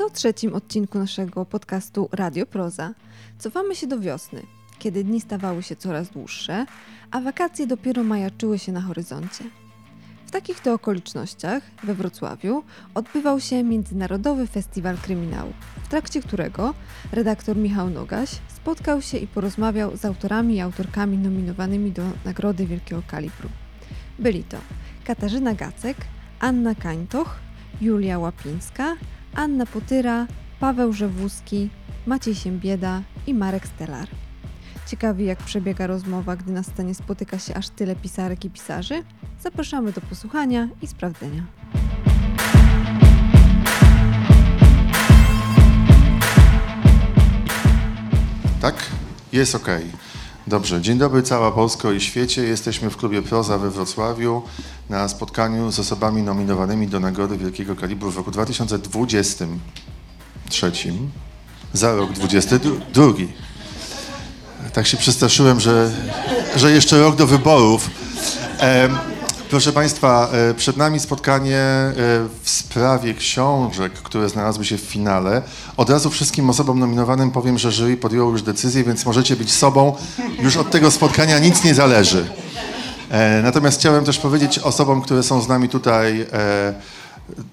To trzecim odcinku naszego podcastu Radio Proza. Cofamy się do wiosny, kiedy dni stawały się coraz dłuższe, a wakacje dopiero majaczyły się na horyzoncie. W takich to okolicznościach we Wrocławiu odbywał się Międzynarodowy Festiwal Kryminału, w trakcie którego redaktor Michał Nogaś spotkał się i porozmawiał z autorami i autorkami nominowanymi do Nagrody Wielkiego Kalibru. Byli to Katarzyna Gacek, Anna Kańtoch, Julia Łapińska, Anna Potyra, Paweł Żewuski, Maciej Siembieda i Marek Stelar. Ciekawi jak przebiega rozmowa, gdy na scenie spotyka się aż tyle pisarek i pisarzy? Zapraszamy do posłuchania i sprawdzenia. Tak? Jest ok. Dobrze. Dzień dobry cała Polsko i świecie. Jesteśmy w klubie Proza we Wrocławiu na spotkaniu z osobami nominowanymi do Nagrody Wielkiego Kalibru w roku 2023. Za rok 22. Tak się przestraszyłem, że, że jeszcze rok do wyborów. Em, Proszę Państwa, e, przed nami spotkanie e, w sprawie książek, które znalazły się w finale. Od razu wszystkim osobom nominowanym powiem, że jury podjęło już decyzję, więc możecie być sobą. Już od tego spotkania nic nie zależy. E, Natomiast chciałem też powiedzieć osobom, które są z nami tutaj,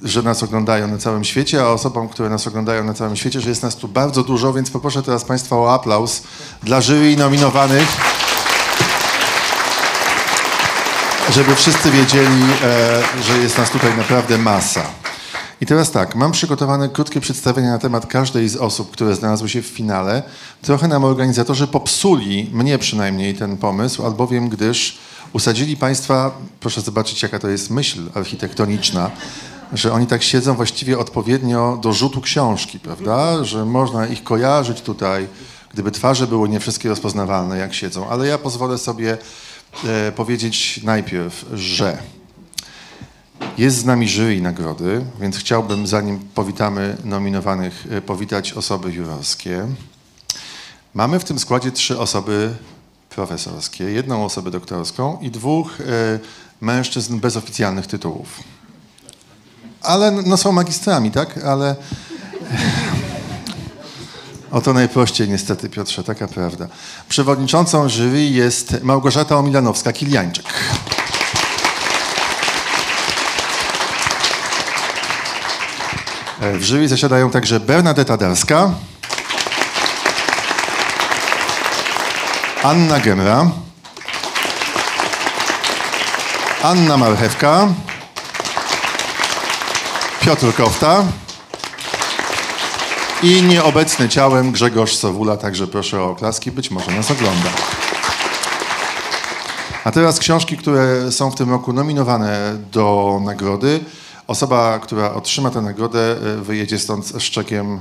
że nas oglądają na całym świecie, a osobom, które nas oglądają na całym świecie, że jest nas tu bardzo dużo, więc poproszę teraz Państwa o aplauz dla jury nominowanych żeby wszyscy wiedzieli, e, że jest nas tutaj naprawdę masa. I teraz tak, mam przygotowane krótkie przedstawienie na temat każdej z osób, które znalazły się w finale. Trochę nam organizatorzy popsuli, mnie przynajmniej, ten pomysł, albowiem gdyż usadzili Państwa, proszę zobaczyć jaka to jest myśl architektoniczna, że oni tak siedzą właściwie odpowiednio do rzutu książki, prawda? Że można ich kojarzyć tutaj, gdyby twarze były nie wszystkie rozpoznawalne, jak siedzą. Ale ja pozwolę sobie e, powiedzieć najpierw, że jest z nami jury nagrody, więc chciałbym, zanim powitamy nominowanych, e, powitać osoby jurorskie. Mamy w tym składzie trzy osoby profesorskie, jedną osobę doktorską i dwóch e, mężczyzn bez oficjalnych tytułów. Ale no, są magistrami, tak? Ale Oto najprościej niestety, Piotrze, taka prawda. Przewodniczącą jury jest Małgorzata Omilanowska-Kiliańczyk. W jury zasiadają także Bernadetta Darska, Anna Gemra, Anna Marchewka, Piotr Kofta, i nieobecny ciałem Grzegorz Sowula, także proszę o oklaski, być może nas ogląda. A teraz książki, które są w tym roku nominowane do nagrody. Osoba, która otrzyma tę nagrodę, e, wyjedzie stąd z czekiem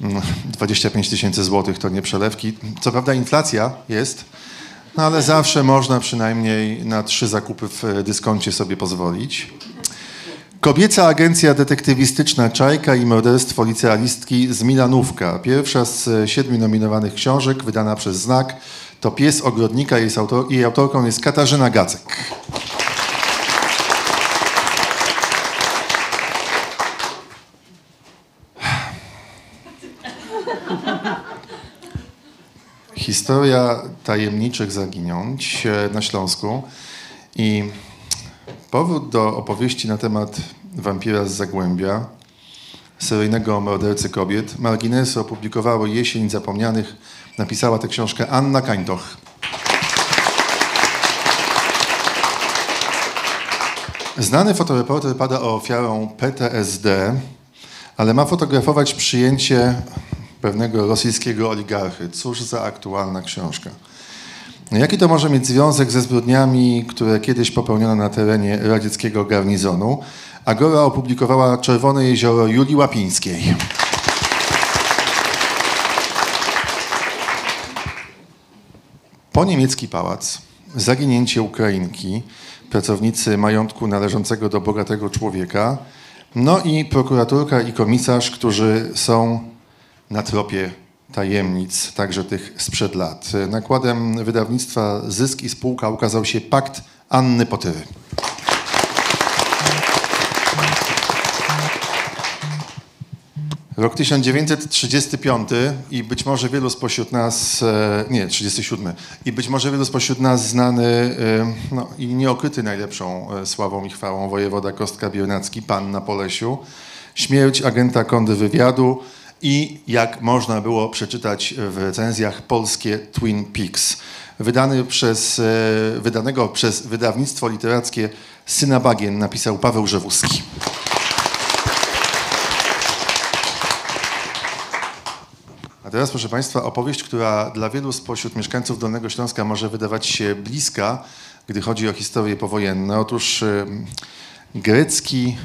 mm, 25 tysięcy złotych, to nie przelewki. Co prawda inflacja jest, no ale zawsze można przynajmniej na trzy zakupy w e, dyskoncie sobie pozwolić. Kobieca agencja detektywistyczna Czajka i morderstwo licealistki z Milanówka. Pierwsza z e, siedmiu nominowanych książek, wydana przez Znak, to Pies Ogrodnika. Jej, autor, jej autorką jest Katarzyna Gacek. Historia tajemniczych zaginięć e, na Śląsku i Powód do opowieści na temat wampira z Zagłębia, seryjnego mordercy kobiet, Marginesy opublikowało Jesień Zapomnianych. Napisała tę książkę Anna Kańtoch. Znany fotoreporter pada ofiarą PTSD, ale ma fotografować przyjęcie pewnego rosyjskiego oligarchy. Cóż za aktualna książka. Jaki to może mieć związek ze zbrodniami, które kiedyś popełniono na terenie radzieckiego garnizonu? Agora opublikowała Czerwone Jezioro Julii Łapińskiej. Po niemiecki pałac, zaginięcie Ukrainki, pracownicy majątku należącego do bogatego człowieka, no i prokuratorka i komisarz, którzy są na tropie tajemnic, także tych sprzed lat. Nakładem wydawnictwa Zysk i Spółka ukazał się Pakt Anny Potyry. Rok 1935 i być może wielu spośród nas, e, nie, 37, i być może wielu spośród nas znany e, no, i nieokryty najlepszą e, sławą i chwałą wojewoda Kostka Biernacki, pan na Polesiu, śmierć agenta kontrwywiadu i jak można było przeczytać w recenzjach polskie Twin Peaks. Wydany przez, e, wydanego przez wydawnictwo literackie Syna Bagien napisał Paweł Rzewuski. A teraz, proszę Państwa, opowieść, która dla wielu spośród mieszkańców Dolnego Śląska może wydawać się bliska, gdy chodzi o historie powojenne. Otóż grecki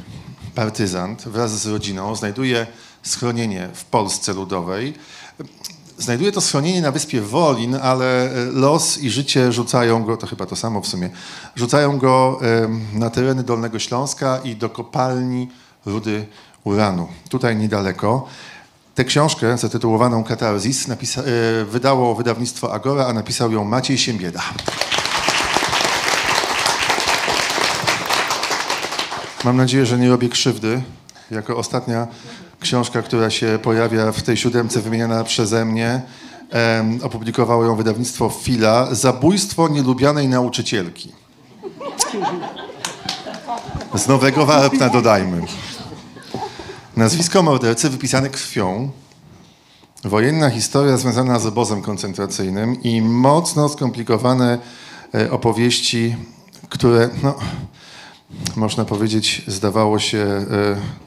partyzant wraz z rodziną znajduje schronienie w Polsce Ludowej. Znajduje to schronienie na wyspie Wolin, ale y, los i życie rzucają go, to chyba to samo w sumie, rzucają go na tereny Dolnego Śląska i do kopalni rudy uranu. Tutaj niedaleko. Tę książkę zatytułowaną Katarzis napisa- e, wydało wydawnictwo Agora, a napisał ją Maciej Siembieda. Mam nadzieję, że nie robię krzywdy. Jako ostatnia książka, która się pojawia w tej siódemce wymieniana przeze mnie, em, opublikowało ją wydawnictwo Fila. Zabójstwo nielubianej nauczycielki. Z nowego Warpna dodajmy. Nazwisko mordercy wypisane krwią, wojenna historia związana z obozem koncentracyjnym i mocno skomplikowane e, opowieści, które, no, można powiedzieć, zdawało się, e,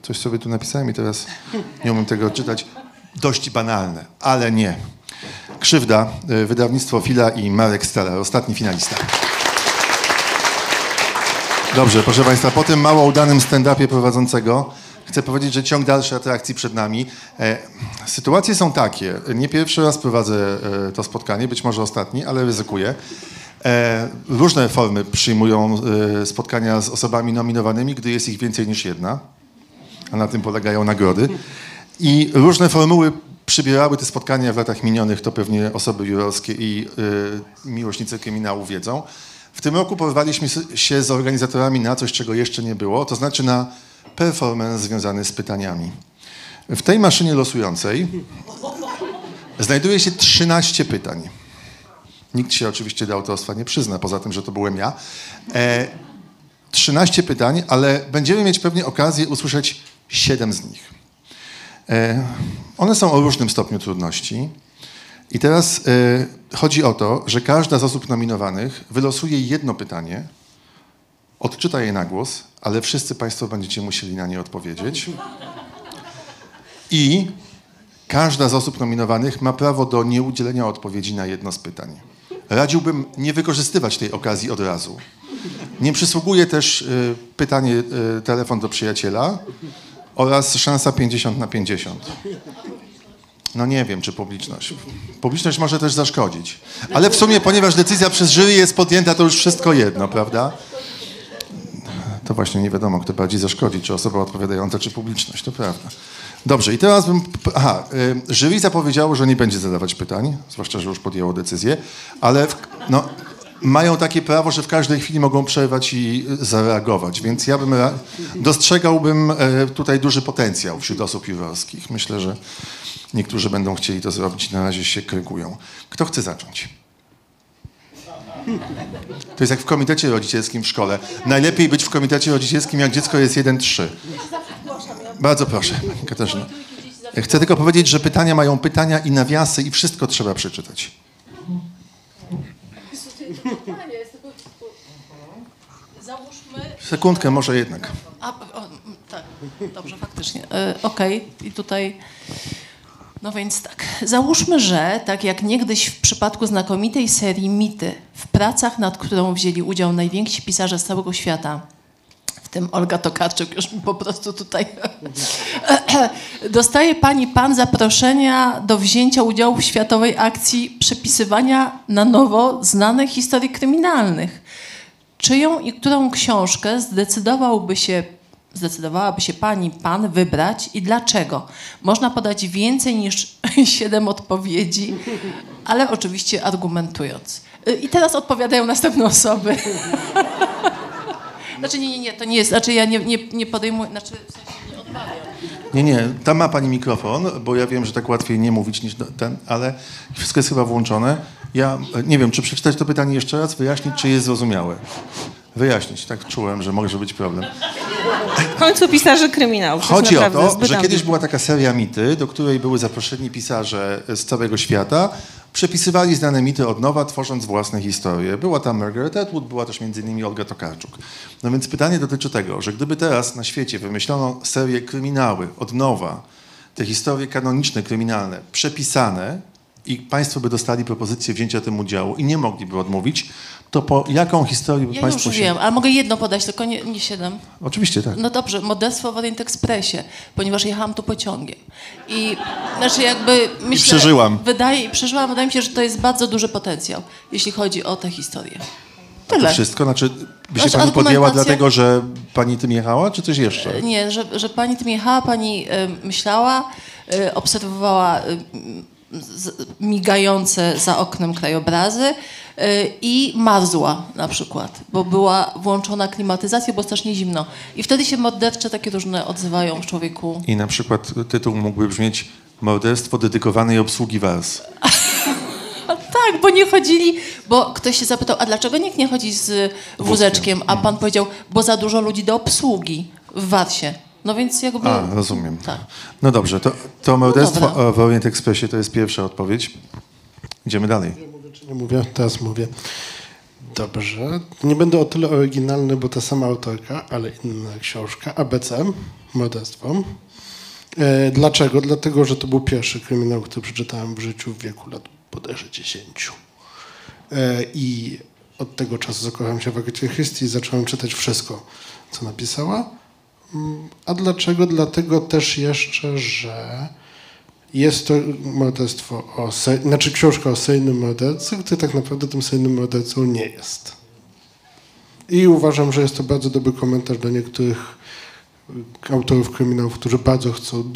coś sobie tu napisałem i teraz nie umiem tego czytać, dość banalne, ale nie. Krzywda, e, wydawnictwo Fila i Marek Stalar, ostatni finalista. Dobrze, proszę Państwa, po tym mało udanym stand-upie prowadzącego chcę powiedzieć, że ciąg dalszy atrakcji przed nami. E, sytuacje są takie. Nie pierwszy raz prowadzę e, to spotkanie, być może ostatni, ale ryzykuję. E, różne formy przyjmują e, spotkania z osobami nominowanymi, gdy jest ich więcej niż jedna, a na tym polegają nagrody. I różne formuły przybierały te spotkania w latach minionych, to pewnie osoby jurorskie i y, miłośnicy kryminału wiedzą. W tym roku porwaliśmy się z organizatorami na coś, czego jeszcze nie było, to znaczy na performance związany z pytaniami. W tej maszynie losującej znajduje się 13 pytań. Nikt się oczywiście do autorstwa nie przyzna, poza tym, że to byłem ja. E, 13 pytań, ale będziemy mieć pewnie okazję usłyszeć 7 z nich. E, One są o różnym stopniu trudności. I teraz e, chodzi o to, że każda z osób nominowanych wylosuje jedno pytanie, odczyta je na głos, ale wszyscy Państwo będziecie musieli na nie odpowiedzieć. I każda z osób nominowanych ma prawo do nieudzielenia odpowiedzi na jedno z pytań. Radziłbym nie wykorzystywać tej okazji od razu. Nie przysługuje też y, pytanie, y, telefon do przyjaciela oraz szansa 50 na 50. No nie wiem, czy publiczność. Publiczność może też zaszkodzić. Ale w sumie, ponieważ decyzja przez jury jest podjęta, to już wszystko jedno, prawda? To właśnie nie wiadomo, kto bardziej zaszkodzi, czy osoba odpowiadająca, czy publiczność, to prawda. Dobrze, i teraz bym... Aha, y, jury zapowiedziało, że nie będzie zadawać pytań, zwłaszcza, że już podjęło decyzję, ale w, no, mają takie prawo, że w każdej chwili mogą przerwać i y, zareagować, więc ja bym dostrzegałbym e, tutaj duży potencjał wśród osób jurorskich. Myślę, że niektórzy będą chcieli to zrobić, na razie się krygują. Kto chce zacząć? To jest jak w komitecie rodzicielskim w szkole. Najlepiej być w komitecie rodzicielskim, jak dziecko jest 1-3. Bardzo proszę, Katarzyna. Chcę tylko powiedzieć, że pytania mają pytania i nawiasy i wszystko trzeba przeczytać. Załóżmy. Sekundkę może jednak. A, o, tak, dobrze, faktycznie. E, Okej, i tutaj. No więc tak. Załóżmy, że tak jak niegdyś w przypadku znakomitej serii Mity, w pracach, nad którą wzięli udział najwięksi pisarze z całego świata, tym Olga Tokarczuk już mi po prostu tutaj. Dostaje pani pan zaproszenia do wzięcia udziału w światowej akcji przepisywania na nowo znanych historii kryminalnych. Czyją i którą książkę zdecydowałby się, zdecydowałaby się pani, pan wybrać i dlaczego? Można podać więcej niż siedem odpowiedzi, ale oczywiście argumentując. Y, I teraz odpowiadają następne osoby. Znaczy nie, nie, nie, to nie jest, znaczy ja nie, nie, nie podejmuję, znaczy w sensie nie odmawiam. Nie, nie, tam ma pani mikrofon, bo ja wiem, że tak łatwiej nie mówić niż ten, ale wszystko jest chyba włączone. Ja nie wiem, czy przeczytać to pytanie jeszcze raz, wyjaśnić, czy jest zrozumiałe. Wyjaśnić, tak czułem, że może być problem. W końcu pisarze jest Chodzi o to, że kiedyś była taka seria mity, do której były zaproszeni pisarze z całego świata. Przepisywali znane mity od nowa, tworząc własne historie. Była tam Margaret Atwood, była też między innymi Olga Tokarczuk. No więc pytanie dotyczy tego, że gdyby teraz na świecie wymyślono serię kryminały od nowa, te historie kanoniczne, kryminalne, przepisane i państwo by dostali propozycję wzięcia tym udziału i nie mogliby odmówić, to po jaką historię by Ja państwo już się... wiem, ale mogę jedno podać, tylko nie, nie siedem. Oczywiście tak. No dobrze, modelstwo w Orient Expressie, ponieważ jechałam tu pociągiem. I znaczy jakby myślę... przeżyłam. Wydaje, przeżyłam, wydaje mi się, że to jest bardzo duży potencjał, jeśli chodzi o tę historię. To Tyle. wszystko? Znaczy, by się pani podjęła dlatego, że pani tym jechała, czy coś jeszcze? Nie, że, że pani tym jechała, pani e, myślała, e, obserwowała e, z, migające za oknem krajobrazy e, i marzła na przykład, bo była włączona klimatyzacja, było strasznie zimno. I wtedy się mordercze takie różne odzywają w człowieku. I na przykład tytuł mógłby brzmieć Morderstwo dedykowanej obsługi wars. A tak, bo nie chodzili, bo ktoś się zapytał, a dlaczego nikt nie chodzi z wózeczkiem? A pan powiedział, bo za dużo ludzi do obsługi w Warsie. No więc jakby... A, rozumiem. Tak. No dobrze, to, to morderstwo dobra. o, w Orient Expressie to jest pierwsza odpowiedź. Idziemy dalej. Czy nie mówię? Teraz mówię. Dobrze. Nie będę o tyle oryginalny, bo ta sama autorka, ale inna książka. ABC, Morderstwo. E, dlaczego? Dlatego, że to był pierwszy kryminał, który przeczytałem w życiu w wieku lat bodajże 10. E, I od tego czasu zakochałem się w Agacie Christie i zacząłem czytać wszystko, co napisała. A dlaczego? Dlatego też jeszcze, że jest to morderstwo o se... znaczy książka o seryjnym mordercy, który tak naprawdę tym seryjnym mordercą nie jest. I uważam, że jest to bardzo dobry komentarz dla niektórych autorów kryminałów, którzy bardzo chcą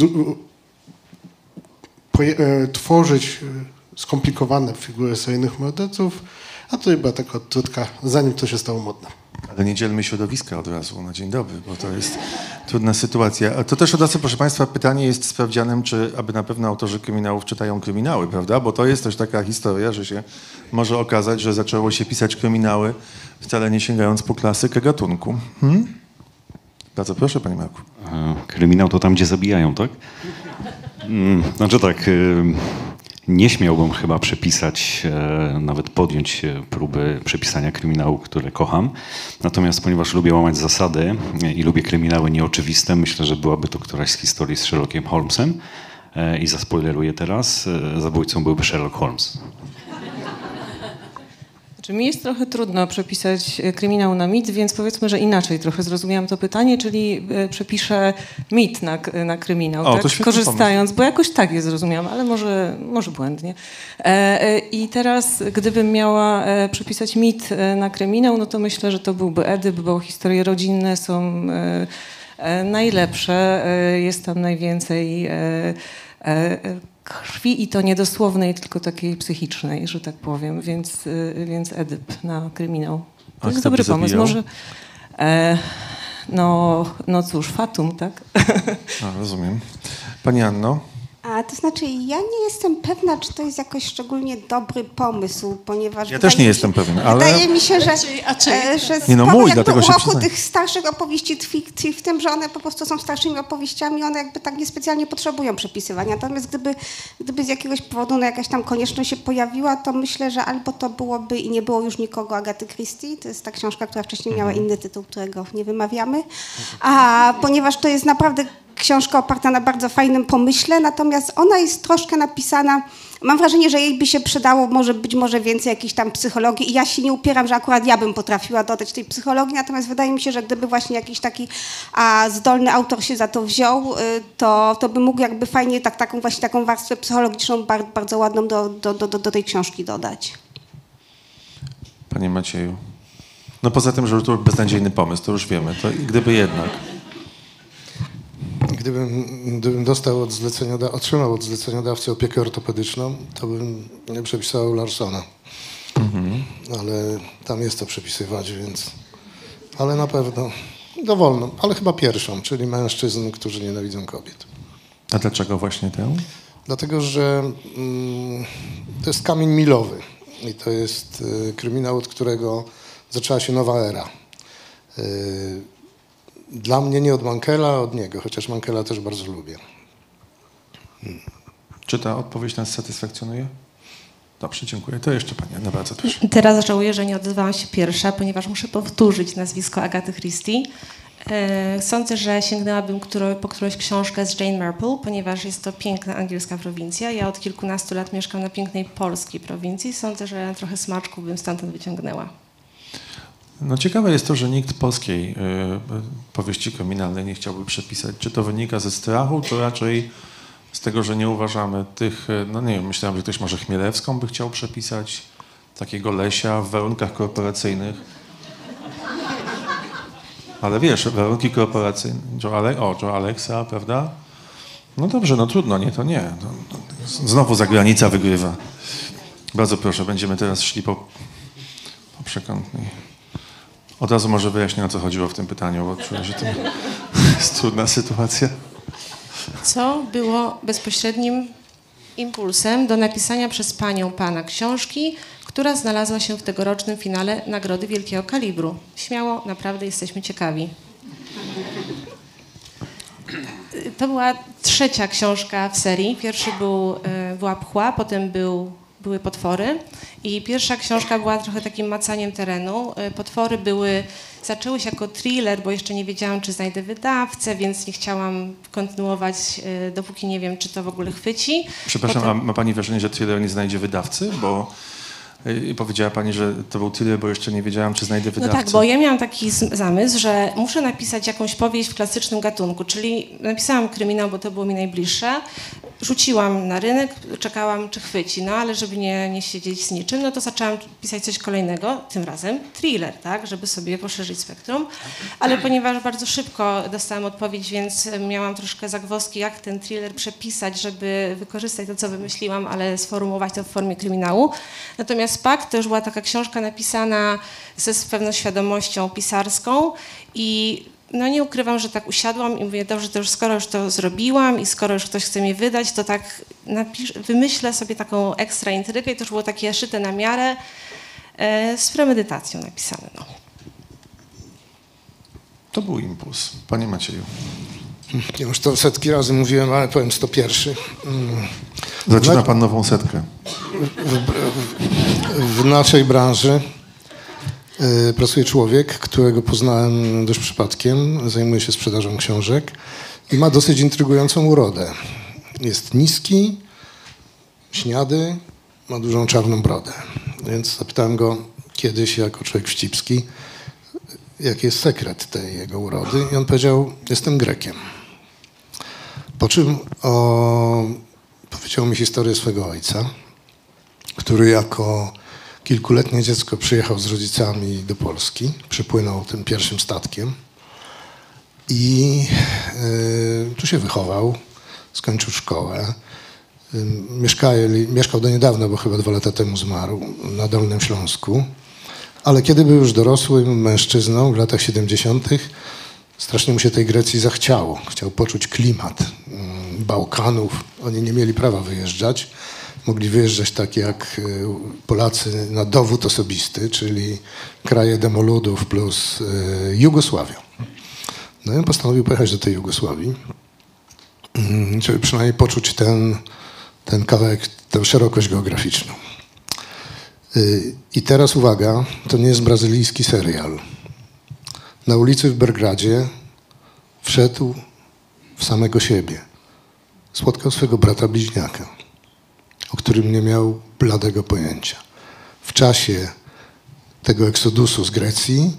e, tworzyć y, skomplikowane figury seryjnych morderców, a to była taka odtrutka, zanim to się stało modne. Ale nie dzielmy środowiska od razu na dzień dobry, bo to jest trudna sytuacja. A to też od razu, proszę Państwa, pytanie jest sprawdzianem, czy aby na pewno autorzy kryminałów czytają kryminały, prawda? Bo to jest też taka historia, że się może okazać, że zaczęło się pisać kryminały wcale nie sięgając po klasykę gatunku. Hmm? Bardzo proszę, Panie Marku. E, Kryminał to tam, gdzie zabijają, tak? Mm, Znaczy tak, nie śmiałbym chyba przepisać, e, nawet podjąć e, próby przepisania kryminału, które kocham. Natomiast ponieważ lubię łamać zasady e, i lubię kryminały nieoczywiste, myślę, że byłaby to któraś z historii z Sherlockiem Holmesem. I zaspoileruję teraz, zabójcą byłby Sherlock Holmes. Czy mi jest trochę trudno przepisać e, kryminał na mit, więc powiedzmy, że inaczej trochę zrozumiałam to pytanie, czyli e, przepiszę mit na, na kryminał, O, tak? korzystając, bo jakoś tak je zrozumiałam, ale może, może błędnie. E, I teraz, gdybym miała przepisać mit na kryminał, no to myślę, że to byłby Edyp, bo historie rodzinne są najlepsze, jest tam najwięcej krwi i to niedosłownej, tylko takiej psychicznej, że tak powiem, więc, y, więc Edyp na kryminał. A To jest kto by dobry pomysł. Może, e, no, no cóż, Fatum, tak? A, rozumiem. Pani Anno? A to znaczy, ja nie jestem pewna, czy to jest jakoś szczególnie dobry pomysł, ponieważ. Ja też nie mi jestem się, pewien, ale- Wydaje mi się, że. A czyj- a e, że Nie no, mój, dlatego się uroku tych starszych opowieści tkwi w tym, że one po prostu są starszymi opowieściami, one jakby tak niespecjalnie potrzebują przepisywania. Natomiast gdyby, gdyby z jakiegoś powodu no, jakaś tam konieczność się pojawiła, to myślę, że albo to byłoby i nie było już nikogo Agaty Christie, to jest ta książka, która wcześniej miała Mhm. inny tytuł, którego nie wymawiamy, a ponieważ to jest naprawdę książka oparta na bardzo fajnym pomyśle, natomiast ona jest troszkę napisana, mam wrażenie, że jej by się przydało może być może więcej jakiejś tam psychologii i ja się nie upieram, że akurat ja bym potrafiła dodać tej psychologii, natomiast wydaje mi się, że gdyby właśnie jakiś taki a, zdolny autor się za to wziął, y, to, to by mógł jakby fajnie tak, taką właśnie taką warstwę psychologiczną bar, bardzo ładną do, do, do, do, do tej książki dodać. Panie Macieju. No poza tym, że to beznadziejny pomysł, to już wiemy. To gdyby jednak. Gdybym, gdybym dostał od zleceniodawcy, otrzymał od zleceniodawcy opiekę ortopedyczną, to bym nie przepisał Larsona. Ale tam jest to przepisywać, więc... Ale na pewno dowolną, ale chyba pierwszą, czyli mężczyzn, którzy nienawidzą kobiet. A dlaczego właśnie tę? Dlatego, że mm, to jest kamień milowy i to jest y, kryminał, od którego zaczęła się nowa era. Y, dla mnie nie od Mankela, a od niego, chociaż Mankela też bardzo lubię. Czy ta odpowiedź nas satysfakcjonuje? Dobrze, dziękuję. To jeszcze pani Anna, bardzo proszę. Teraz żałuję, że nie odezwałam się pierwsza, ponieważ muszę powtórzyć nazwisko Agaty Christie. E, Sądzę, że sięgnęłabym którą, po którąś książkę z Jane Marple, ponieważ jest to piękna angielska prowincja. Ja od kilkunastu lat mieszkam na pięknej polskiej prowincji. Sądzę, że trochę smaczków bym stamtąd wyciągnęła. No ciekawe jest to, że nikt polskiej y, powieści kryminalnej nie chciałby przepisać. Czy to wynika ze strachu, czy raczej z tego, że nie uważamy tych, y, no nie wiem, myślałem, że ktoś może Chmielewską by chciał przepisać, takiego Lesia w warunkach korporacyjnych. Ale wiesz, warunki korporacyjne, Joe Ale o, Joe Alexa, prawda? No dobrze, no trudno, nie, to nie. No, no, znowu zagranica wygrywa. Bardzo proszę, będziemy teraz szli po, po przekątnej. Od razu może wyjaśnię, o co chodziło w tym pytaniu, bo czuję, że to jest trudna sytuacja. Co było bezpośrednim impulsem do napisania przez panią pana książki, która znalazła się w tegorocznym finale Nagrody Wielkiego Kalibru? Śmiało, naprawdę jesteśmy ciekawi. To była trzecia książka w serii. Pierwszy był e, była Pchła, potem był, były Potwory. I pierwsza książka była trochę takim macaniem terenu. E, Potwory były, zaczęły się jako thriller, bo jeszcze nie wiedziałam, czy znajdę wydawcę, więc nie chciałam kontynuować, e, dopóki nie wiem, czy to w ogóle chwyci. Przepraszam, Potem- a ma pani wrażenie, że thriller nie znajdzie wydawcy? Bo y, powiedziała pani, że to był thriller, bo jeszcze nie wiedziałam, czy znajdę No wydawcę. tak, bo ja miałam taki zamysł, że muszę napisać jakąś powieść w klasycznym gatunku, czyli napisałam kryminał, bo to było mi najbliższe. Rzuciłam na rynek, czekałam, czy chwyci, no ale żeby nie, nie siedzieć z niczym, no to zaczęłam pisać coś kolejnego, tym razem thriller, tak, żeby sobie poszerzyć spektrum. Ale ponieważ bardzo szybko dostałam odpowiedź, więc miałam troszkę zagwozdki, jak ten thriller przepisać, żeby wykorzystać to, co wymyśliłam, ale sformułować to w formie kryminału. Natomiast Pakt to już była taka książka napisana ze z pewną świadomością pisarską i no nie ukrywam, że tak usiadłam i mówię, dobrze, to już skoro już to zrobiłam i skoro już ktoś chce mnie wydać, to tak napisz, wymyślę sobie taką ekstra intrygę i to już było takie szyte na miarę e, z premedytacją napisane. No. To był impuls. Panie Macieju. Ja już to setki razy mówiłem, ale powiem 101. Mm. Zaczyna pan nową setkę. W naszej branży pracuje człowiek, którego poznałem dość przypadkiem. Zajmuje się sprzedażą książek i ma dosyć intrygującą urodę. Jest niski, śniady, ma dużą czarną brodę. Więc zapytałem go kiedyś, jako człowiek wścibski, jaki jest sekret tej jego urody. I on powiedział, jestem Grekiem. Po czym o, powiedział mi historię swego ojca, który jako kilkuletnie dziecko przyjechał z rodzicami do Polski, przypłynął tym pierwszym statkiem i y, tu się wychował, skończył szkołę. Y, Mieszkali, mieszkał do niedawna, bo chyba dwa lata temu zmarł, na Dolnym Śląsku. Ale kiedy był już dorosłym mężczyzną w latach 70., strasznie mu się tej Grecji zachciało. Chciał poczuć klimat mm, Bałkanów. Oni nie mieli prawa wyjeżdżać. Mogli wyjeżdżać tak jak y, Polacy na dowód osobisty, czyli kraje demoludów plus y, Jugosławią. No i postanowił pojechać do tej Jugosławii, mm, żeby przynajmniej poczuć ten, ten kawałek, tę szerokość geograficzną. Y, I teraz uwaga, to nie jest brazylijski serial. Na ulicy w Belgradzie wszedł w samego siebie. Spotkał swego brata bliźniaka, o którym nie miał bladego pojęcia. W czasie tego eksodusu z Grecji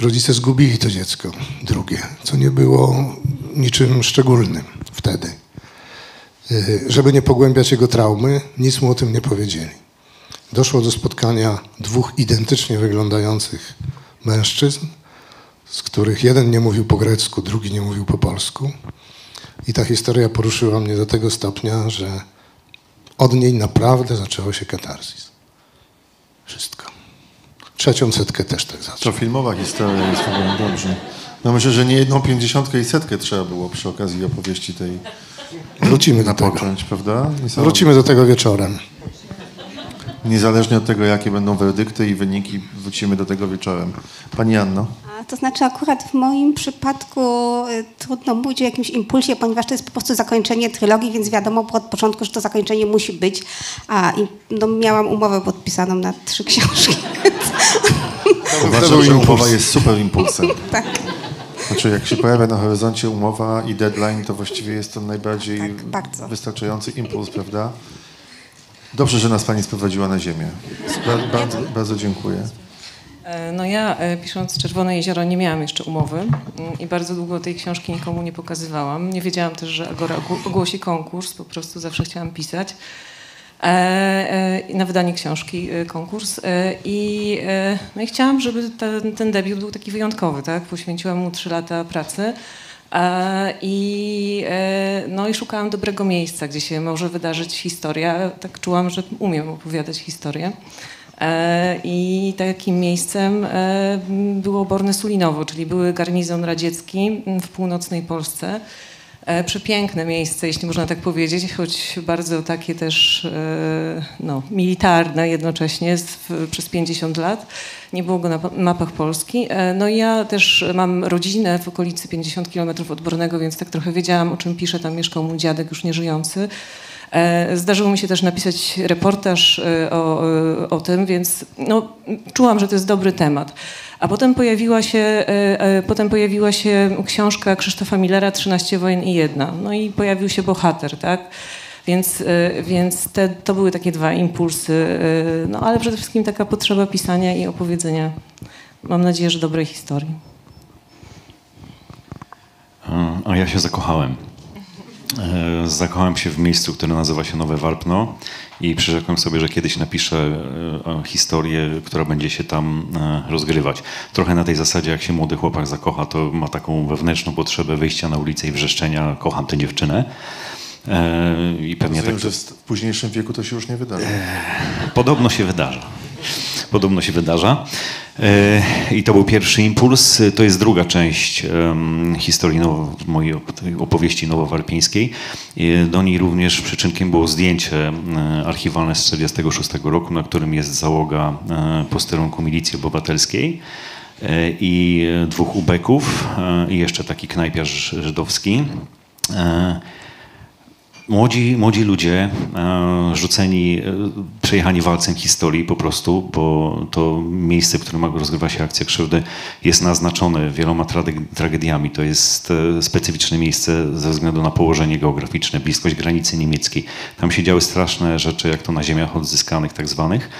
rodzice zgubili to dziecko drugie, co nie było niczym szczególnym wtedy. Y, Żeby nie pogłębiać jego traumy, nic mu o tym nie powiedzieli. Doszło do spotkania dwóch identycznie wyglądających mężczyzn, z których jeden nie mówił po grecku, drugi nie mówił po polsku. I ta historia poruszyła mnie do tego stopnia, że od niej naprawdę zaczęło się katarzis. Wszystko. Trzecią setkę też tak To zaczął. filmowa historia jest w ogóle dobrze. No myślę, że nie jedną pięćdziesiątkę i setkę trzeba było przy okazji opowieści tej Wrócimy do tego. prawda? Wrócimy do tego wieczorem. Niezależnie od tego, jakie będą werdykty i wyniki, wrócimy do tego wieczorem. Pani Anno? To znaczy akurat w moim przypadku y, trudno mówić o jakimś impulsie, ponieważ to jest po prostu zakończenie trylogii, więc wiadomo było od początku, że to zakończenie musi być. A i, no, miałam umowę podpisaną na trzy książki. Uważam, że umowa jest super impulsem. tak. Znaczy, jak się pojawia na horyzoncie umowa i deadline, to właściwie jest to najbardziej Tak, wystarczający impuls, prawda? Dobrze, że nas Pani sprowadziła na ziemię. Bardzo, bardzo dziękuję. E, No ja e, pisząc Czerwone Jezioro nie miałam jeszcze umowy mm, i bardzo długo tej książki nikomu nie pokazywałam. Nie wiedziałam też, że Agora ogł- ogłosi konkurs, po prostu zawsze chciałam pisać. E, na wydanie książki konkurs i, no i chciałam, żeby ten, ten debiut był taki wyjątkowy, tak? Poświęciłam mu trzy lata pracy i, no i szukałam dobrego miejsca, gdzie się może wydarzyć historia. Tak czułam, że umiem opowiadać historię. E, I takim miejscem e, było Borne Sulinowo, czyli były garnizon radziecki m, w północnej Polsce. E, Przepiękne miejsce, jeśli można tak powiedzieć, choć bardzo takie też no, militarne jednocześnie przez 50 lat. Nie było go na pa- mapach Polski. No ja też mam rodzinę w okolicy 50 km od Bornego, więc tak trochę wiedziałam, o czym piszę. Tam mieszkał mój dziadek już nieżyjący. E, Zdarzyło mi się też napisać reportaż e, o, e, o tym, więc no, czułam, że to jest dobry temat. A potem pojawiła się, e, e, potem pojawiła się książka Krzysztofa Millera 13 wojen i jedna. No i pojawił się bohater, tak? Więc, e, więc te, to były takie dwa impulsy, e, no ale przede wszystkim taka potrzeba pisania i opowiedzenia, mam nadzieję, że dobrej historii. A- A ja się zakochałem. E, Zakochałem się w miejscu, które nazywa się Nowe Warpno i przyrzekłem sobie, że kiedyś napiszę e, historię, która będzie się tam e, rozgrywać. Trochę na tej zasadzie, jak się młody chłopak zakocha, to ma taką wewnętrzną potrzebę wyjścia na ulicę i wrzeszczenia kocham tę dziewczynę. I pewnie Rozumiem, tak że w późniejszym wieku to się już nie wydarzy. Podobno się wydarza. Podobno się wydarza. E, I to był pierwszy impuls. To jest druga część historii nowo, mojej opowieści nowowarpińskiej. E, Do niej również przyczynkiem było zdjęcie e, archiwalne z 1946 roku, na którym jest załoga posterunku milicji obywatelskiej i dwóch ubeków i jeszcze taki knajpiarz żydowski. Młodzi, młodzi ludzie e, rzuceni, e, przejechani walcem historii po prostu, bo to miejsce, w którym rozgrywa się akcja krzywdy jest naznaczone wieloma trage- tragediami. To jest e, specyficzne miejsce ze względu na położenie geograficzne, bliskość granicy niemieckiej. Tam się działy straszne rzeczy, jak to na ziemiach odzyskanych tak zwanych.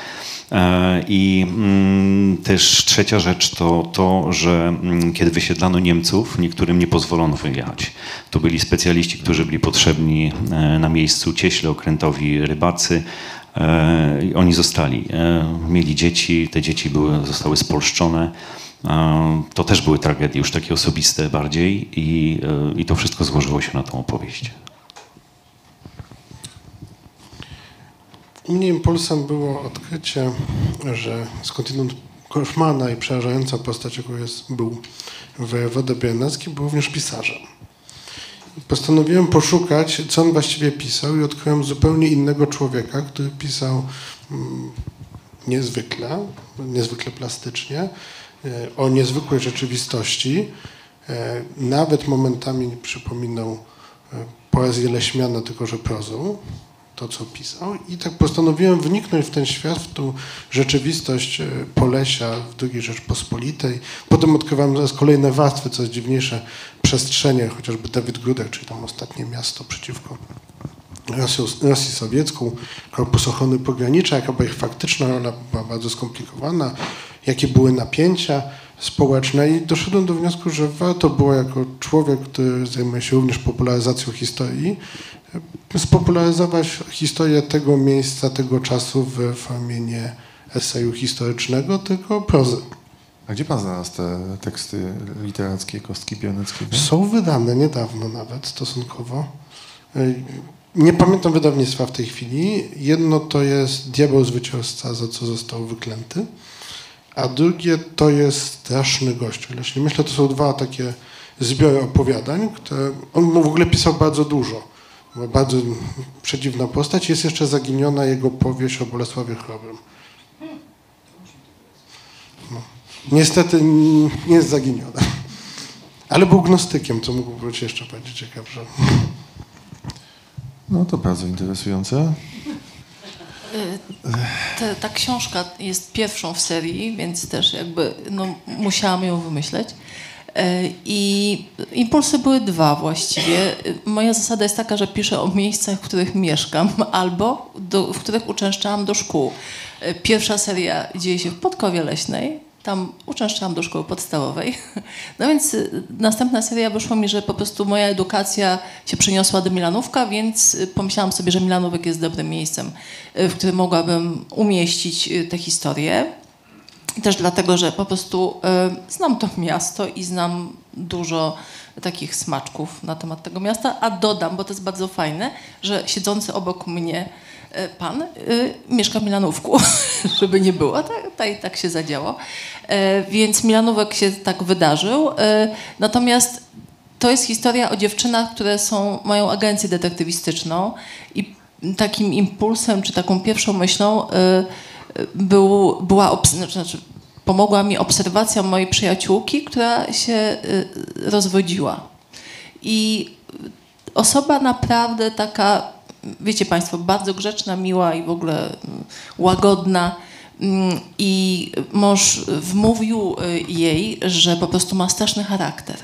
E, I mm, też trzecia rzecz to to, że mm, kiedy wysiedlano Niemców, niektórym nie pozwolono wyjechać. To byli specjaliści, którzy byli potrzebni e, na miejscu, cieśle, okrętowi, rybacy. E, oni zostali. Mieli dzieci, te dzieci były, zostały spolszczone. To też były tragedie już takie osobiste bardziej i, i to wszystko złożyło się na tą opowieść. U mnie impulsem było odkrycie, że skądinąd koszmarna i przerażająca postać, jaką jest, był wojewoda Biernacki, był również pisarzem. Postanowiłem poszukać, co on właściwie pisał i odkryłem zupełnie innego człowieka, który pisał mm, niezwykle, niezwykle plastycznie, e, o niezwykłej rzeczywistości. E, Nawet momentami przypominał e, poezję Leśmiana, tylko że prozą to, co pisał. I tak postanowiłem wniknąć w ten świat, w tą rzeczywistość e, Polesia w II Rzeczpospolitej. Potem odkrywałem coraz kolejne warstwy, coraz dziwniejsze przestrzenie, chociażby Dawid Grudek, czyli tam ostatnie miasto przeciwko Rosją, Rosji Sowiecką, Korpus Ochrony Pogranicza, jaka była ich faktyczna rola, była bardzo skomplikowana, jakie były napięcia społeczne i doszedłem do wniosku, że warto było jako człowiek, który zajmuje się również popularyzacją historii, spopularyzować historię tego miejsca, tego czasu w formie nie eseju historycznego, tylko prozy. A gdzie pan znalazł te teksty literackie Kostki Biernackiego? Są wydane niedawno nawet stosunkowo. Nie pamiętam wydawnictwa w tej chwili. Jedno to jest Diabeł Zwycięzca, za co został wyklęty, a drugie to jest Straszny Gość. Myślę, to są dwa takie zbiory opowiadań, które on w ogóle pisał bardzo dużo. Bardzo przedziwna postać. Jest jeszcze zaginiona jego powieść o Bolesławie Chrobrym. No. Niestety nie jest zaginiona. Ale był gnostykiem, co mógłby być jeszcze bardziej ciekawsze. No to bardzo interesujące. Te, ta książka jest pierwszą w serii, więc też jakby no, musiałam ją wymyśleć. E, I impulsy były dwa właściwie. Moja zasada jest taka, że piszę o miejscach, w których mieszkam albo do, w których uczęszczałam do szkół. E, Pierwsza seria dzieje się w Podkowie Leśnej. Tam uczęszczałam do szkoły podstawowej. No więc y, następna seria wyszło mi, że po prostu moja edukacja się przeniosła do Milanówka, więc pomyślałam sobie, że Milanówek jest dobrym miejscem, w którym mogłabym umieścić tę historię. Też dlatego, że po prostu y, znam to miasto i znam dużo takich smaczków na temat tego miasta, a dodam, bo to jest bardzo fajne, że siedzący obok mnie y, pan y, mieszka w Milanówku, żeby nie było, tak, tak, tak się zadziało. Więc Milanówek się tak wydarzył. Natomiast to jest historia o dziewczynach, które są, mają agencję detektywistyczną i takim impulsem, czy taką pierwszą myślą był, była, obs- znaczy, pomogła mi obserwacja mojej przyjaciółki, która się y, rozwodziła. I osoba naprawdę taka, wiecie Państwo, bardzo grzeczna, miła i w ogóle mm, łagodna. Mm, I mąż wmówił y, jej, że po prostu ma straszny charakter.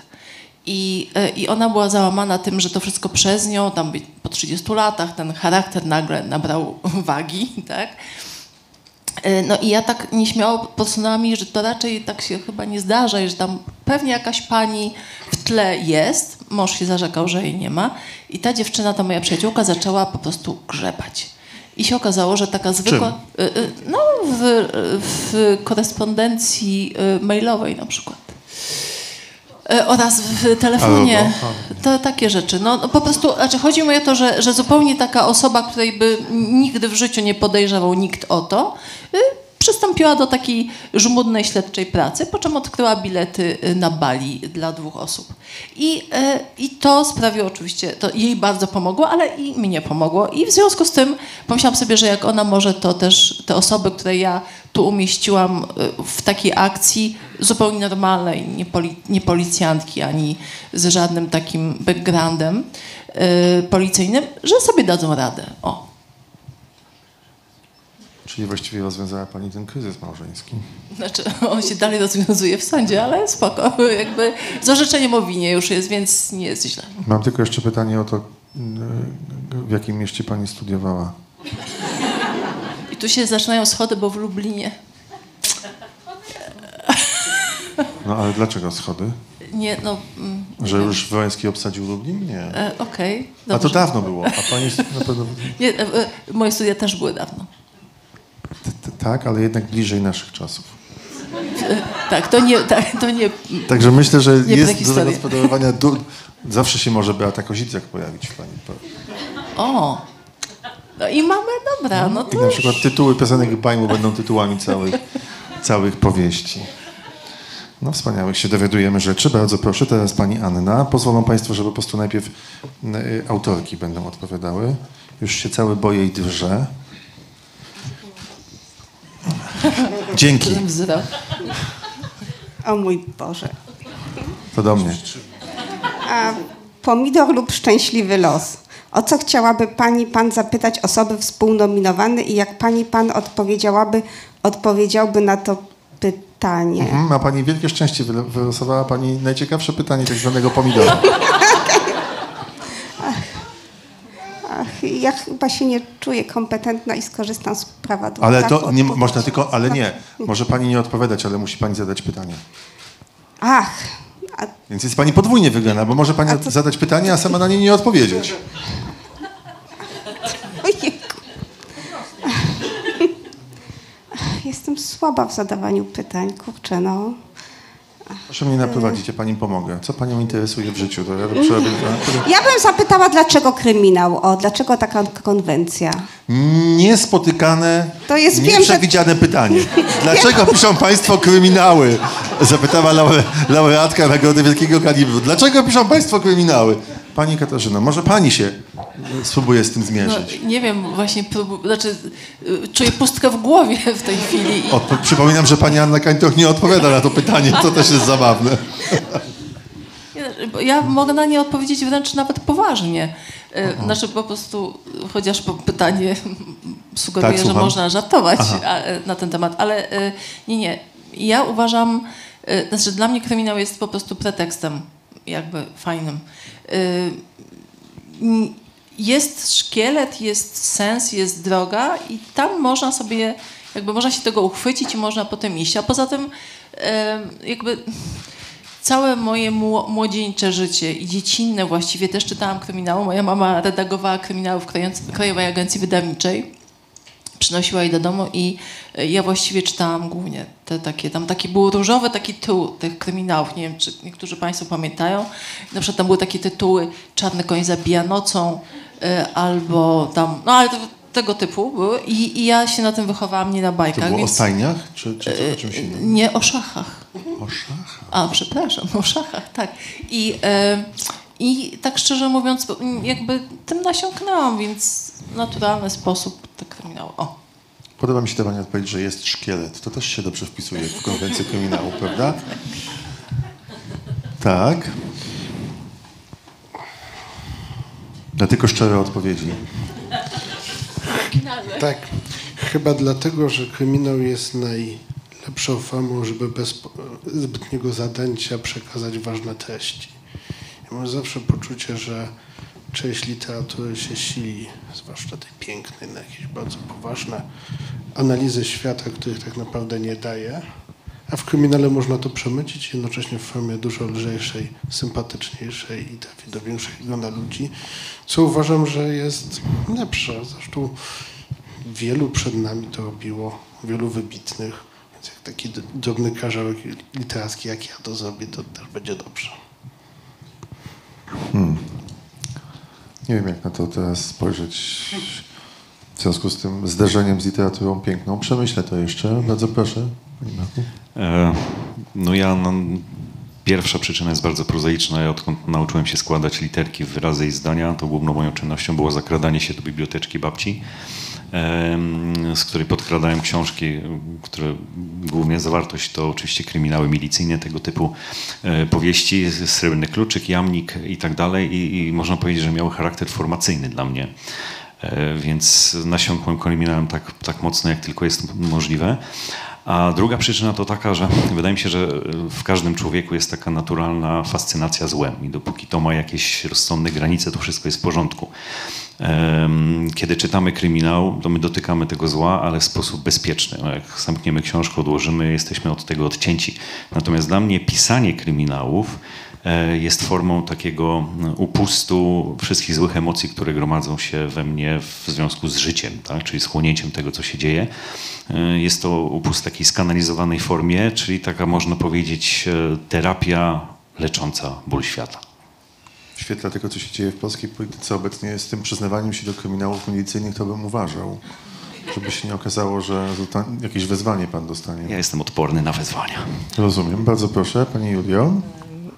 I, e, I ona była załamana tym, że to wszystko przez nią, tam po 30 latach ten charakter nagle nabrał wagi, tak? E, No i ja tak nieśmiało podsunęłam mi, że to raczej tak się chyba nie zdarza, i że tam pewnie jakaś pani w tle jest, mąż się zarzekał, że jej nie ma i ta dziewczyna, ta moja przyjaciółka zaczęła po prostu grzebać. I się okazało, że taka zwykła... y, y, No w, w korespondencji mailowej na przykład. E, Oraz w telefonie. Albo, To takie rzeczy. No, no po prostu, znaczy chodzi mi o to, że, że zupełnie taka osoba, której by nigdy w życiu nie podejrzewał nikt o to, y, przystąpiła do takiej żmudnej śledczej pracy, po czym odkryła bilety y, na Bali dla dwóch osób. I, e, I to sprawiło oczywiście, to jej bardzo pomogło, ale i mnie pomogło. I w związku z tym pomyślałam sobie, że jak ona może, to też te osoby, które ja tu umieściłam y, w takiej akcji, zupełnie normalnej, nie, poli, nie policjantki, ani z żadnym takim backgroundem y, policyjnym, że sobie dadzą radę. O. Czyli właściwie rozwiązała Pani ten kryzys małżeński. Znaczy, on się dalej rozwiązuje w sądzie, ale spoko. Jakby z orzeczeniem o winie już jest, więc nie jest źle. Mam tylko jeszcze pytanie o to, w jakim mieście Pani studiowała? I tu się zaczynają schody, bo w Lublinie. No ale dlaczego schody? Nie, no... mm, Że już Wołyński obsadził Lublin? Nie. E, Okej, A to dawno było, a Pani na pewno... Nie, e, e, moje studia też były dawno. Tak, ale jednak bliżej naszych czasów. Tak, to nie... Tak, to nie Także myślę, że Nie jest do zagospodarowania... Du- Zawsze się może Beata Koziciak pojawić w Pani. O! No i mamy, dobra, no I to na już. przykład tytuły piosenek Bajmu będą tytułami całych, całych powieści. No wspaniałych się dowiadujemy rzeczy. Bardzo proszę, teraz pani Anna. Pozwolą państwo, że po prostu najpierw y, autorki będą odpowiadały. Już się cały boję i drże. Dzięki. O mój Boże. To do mnie. A pomidor lub szczęśliwy los. O co chciałaby pani pan zapytać osoby współnominowane i jak pani pan odpowiedziałaby, odpowiedziałby na to pytanie? Mhm, Ma pani wielkie szczęście. Wylosowała pani najciekawsze pytanie tak zwanego pomidora. Ach, ja chyba się nie czuję kompetentna i skorzystam z prawa do Ale tak to nie odpowiedzieć. można tylko, ale nie. Może pani nie odpowiadać, ale musi pani zadać pytanie. Ach, a Więc jest pani podwójnie wygrana, bo może pani to- zadać pytanie, a sama na nie nie odpowiedzieć. Jestem słaba w zadawaniu pytań, kurczę, no. Proszę mnie naprowadzić, ja pani pomogę. Co panią interesuje w życiu? To ja przerobię, Ja bym zapytała, dlaczego kryminał? O, dlaczego taka konwencja? Niespotykane, To jest- wiem, nieprzewidziane pytanie. Dlaczego piszą państwo kryminały? Zapytała laure, laureatka Nagrody Wielkiego Kalibru. Dlaczego piszą państwo kryminały? Pani Katarzyno, może pani się spróbuję z tym No, zmierzyć. nie wiem, właśnie próbu- znaczy, y, czuję pustkę w głowie w tej chwili. I, przypominam, że pani Anna Kańtoch nie odpowiada na to pytanie, to też jest zabawne. Ja mogę na nie odpowiedzieć wręcz nawet poważnie. E, Znaczy po prostu, chociaż pytanie sugeruje, Tak, że można żartować Aha. e, na ten temat, ale e, nie, nie. Ja uważam, e, znaczy dla mnie kryminał jest po prostu pretekstem jakby fajnym. M, Jest szkielet, jest sens, jest droga i tam można sobie, jakby można się tego uchwycić i można potem iść. A poza tym e, jakby całe moje mło- młodzieńcze życie i dziecinne właściwie też czytałam kryminały. Moja mama redagowała kryminały w Krajowej Agencji Wydawniczej. Przynosiła je do domu i e, ja właściwie czytałam głównie te takie, tam taki był różowy taki tytuł tych kryminałów, nie wiem czy niektórzy Państwo pamiętają. Na przykład tam były takie tytuły Czarny koń zabija nocą e, albo tam, no ale to, tego typu były I, i ja się na tym wychowałam, nie na To bajkach. było o więc- stajniach, czy, czy co, o czymś innym? nie o szachach. O szachach. A, przepraszam, o szachach, tak. I, e, I tak szczerze mówiąc, jakby tym nasiąknęłam, więc w naturalny sposób tak kryminały. O. Podoba mi się ta pani odpowiedź, że jest szkielet. To też się dobrze wpisuje w konwencję kryminału, prawda? Tak. Na tylko szczere odpowiedzi. Tak. Chyba dlatego, że kryminał jest najlepszą formą, żeby bez zbytniego zadęcia przekazać ważne treści. Mam zawsze poczucie, że część literatury się sili, zwłaszcza tej pięknej, na jakieś bardzo poważne analizy świata, których tak naprawdę nie daje. A w kryminale można to przemycić jednocześnie w formie dużo lżejszej, sympatyczniejszej i trafi do większego grona ludzi, co uważam, że jest lepsze. Zresztą wielu przed nami to robiło, wielu wybitnych. Więc jak taki drobny karzełek literacki, jak ja to zrobię, to też będzie dobrze. Nie wiem, jak na to teraz spojrzeć w związku z tym zderzeniem z literaturą piękną. Przemyślę to jeszcze. Bardzo proszę. E, No ja, no, pierwsza przyczyna jest bardzo prozaiczna. Ja odkąd nauczyłem się składać literki w wyrazy i zdania, to główną moją czynnością było zakradanie się do biblioteczki babci, z której podkradałem książki, które głównie zawartość to oczywiście kryminały milicyjne, tego typu e, powieści, Srebrny Kluczyk, Jamnik i tak dalej i, i można powiedzieć, że miały charakter formacyjny dla mnie. E, Więc nasiąkłem kryminałem tak, tak mocno, jak tylko jest możliwe. A druga przyczyna to taka, że wydaje mi się, że w każdym człowieku jest taka naturalna fascynacja złem i dopóki to ma jakieś rozsądne granice, to wszystko jest w porządku. Kiedy czytamy kryminał, to my dotykamy tego zła, ale w sposób bezpieczny. No jak zamkniemy książkę, odłożymy, jesteśmy od tego odcięci. Natomiast dla mnie pisanie kryminałów e, jest formą takiego no, upustu wszystkich złych emocji, które gromadzą się we mnie w związku z życiem, tak? czyli schłonięciem tego, co się dzieje. E, Jest to upust w takiej skanalizowanej formie, czyli taka, można powiedzieć, e, terapia lecząca ból świata. W świetle tego, co się dzieje w polskiej polityce obecnie, z tym przyznawaniem się do kryminałów milicyjnych, to bym uważał. Żeby się nie okazało, że jakieś wezwanie pan dostanie. Ja jestem odporny na wezwania. Rozumiem. Bardzo proszę, pani Julio.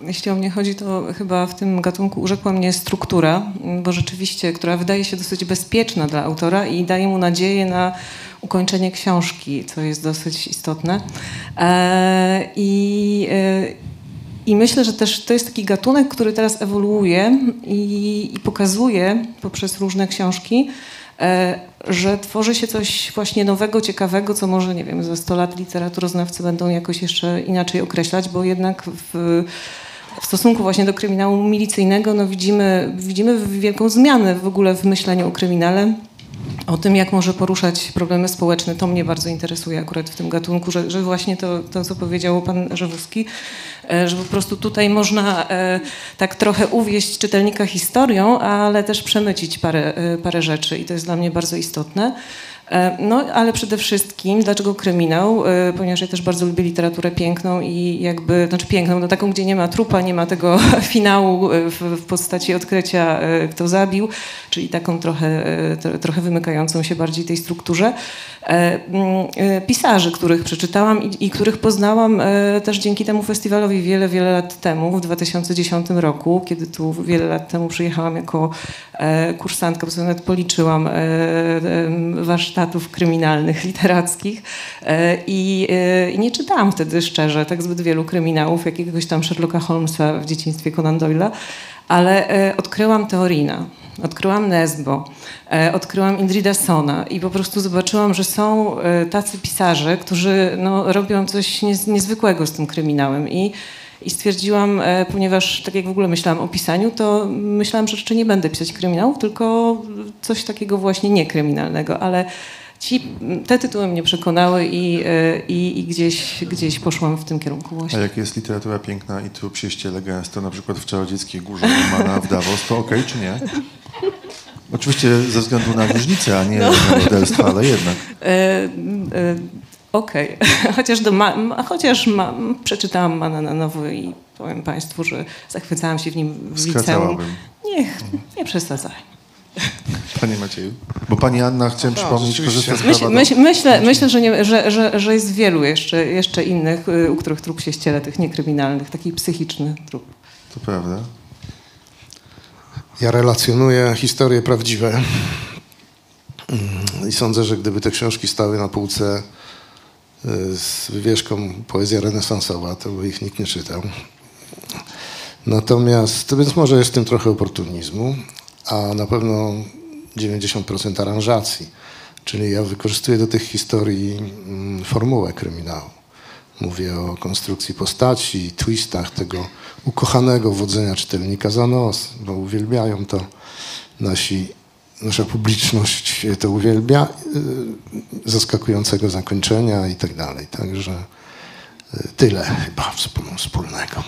Jeśli o mnie chodzi, to chyba w tym gatunku urzekła mnie struktura, bo rzeczywiście, która wydaje się dosyć bezpieczna dla autora i daje mu nadzieję na ukończenie książki, co jest dosyć istotne. E, I, e, i myślę, że też to jest taki gatunek, który teraz ewoluuje i, i pokazuje poprzez różne książki, e, że tworzy się coś właśnie nowego, ciekawego, co może, nie wiem, za 100 lat literaturoznawcy będą jakoś jeszcze inaczej określać, bo jednak w, w stosunku właśnie do kryminału milicyjnego no widzimy, widzimy wielką zmianę w ogóle w myśleniu o kryminale. O tym, jak może poruszać problemy społeczne, to mnie bardzo interesuje akurat w tym gatunku, że, że właśnie to, to, co powiedział pan Żewuski, że po prostu tutaj można e, tak trochę uwieść czytelnika historią, ale też przemycić parę, e, parę rzeczy i to jest dla mnie bardzo istotne. E, No, ale przede wszystkim, dlaczego kryminał? E, Ponieważ ja też bardzo lubię literaturę piękną i jakby, znaczy piękną, no taką, gdzie nie ma trupa, nie ma tego finału e, w, w postaci odkrycia, kto zabił, czyli taką trochę, tro- trochę wymykającą się bardziej tej strukturze. Mm, Pisarzy, których przeczytałam i, i których poznałam też dzięki temu festiwalowi wiele, wiele lat temu, w 2010 roku, kiedy tu wiele lat temu przyjechałam jako kursantka, bo sobie nawet policzyłam em, warsztatów kryminalnych, literackich. E, i, e, i nie czytałam wtedy szczerze tak zbyt wielu kryminałów, jakiegoś tam Sherlocka Holmesa w dzieciństwie Conan Doyle'a, ale e, odkryłam Teorina, odkryłam Nesbo, odkryłam Indrida Sona i po prostu zobaczyłam, że są tacy pisarze, którzy no, robią coś niez, niezwykłego z tym kryminałem i i stwierdziłam, e, ponieważ tak jak w ogóle myślałam o pisaniu, to myślałam, że jeszcze nie będę pisać kryminałów, tylko coś takiego właśnie niekryminalnego, ale ci, te tytuły mnie przekonały i, e, i, i gdzieś, gdzieś poszłam w tym kierunku A właśnie. jak jest literatura piękna i trup się ściele gęsto, na przykład w Czarodzieckiej Górze Romana w Davos, to okej czy nie? Oczywiście ze względu na różnicę, a nie na morderstwo, ale jednak. Okej, chociaż, do ma, chociaż ma, przeczytałam Mana na nowo i powiem Państwu, że zachwycałam się w nim w liceum. Niech, nie przesadzaj. Panie Macieju. Bo pani Anna, chciałem przypomnieć, rzeczywiście. korzysta z Myśl, prawa myśl, do... myślę, myślę że, nie, że, że, że jest wielu jeszcze, jeszcze innych, y, u których trup się ściele, tych niekryminalnych, taki psychiczny trup. To prawda. Ja relacjonuję historie prawdziwe Mm, i sądzę, że gdyby te książki stały na półce z wywieszką poezja renesansowa, to ich nikt nie czytał. Natomiast, to więc może jest w tym trochę oportunizmu, a na pewno 90% aranżacji. Czyli ja wykorzystuję do tych historii mm, formułę kryminału. Mówię o konstrukcji postaci, twistach tego ukochanego wodzenia czytelnika za nos, bo uwielbiają to nasi, nasza publiczność to uwielbia, y, zaskakującego zakończenia i tak dalej. Także y, tyle chyba wspól- wspólnego.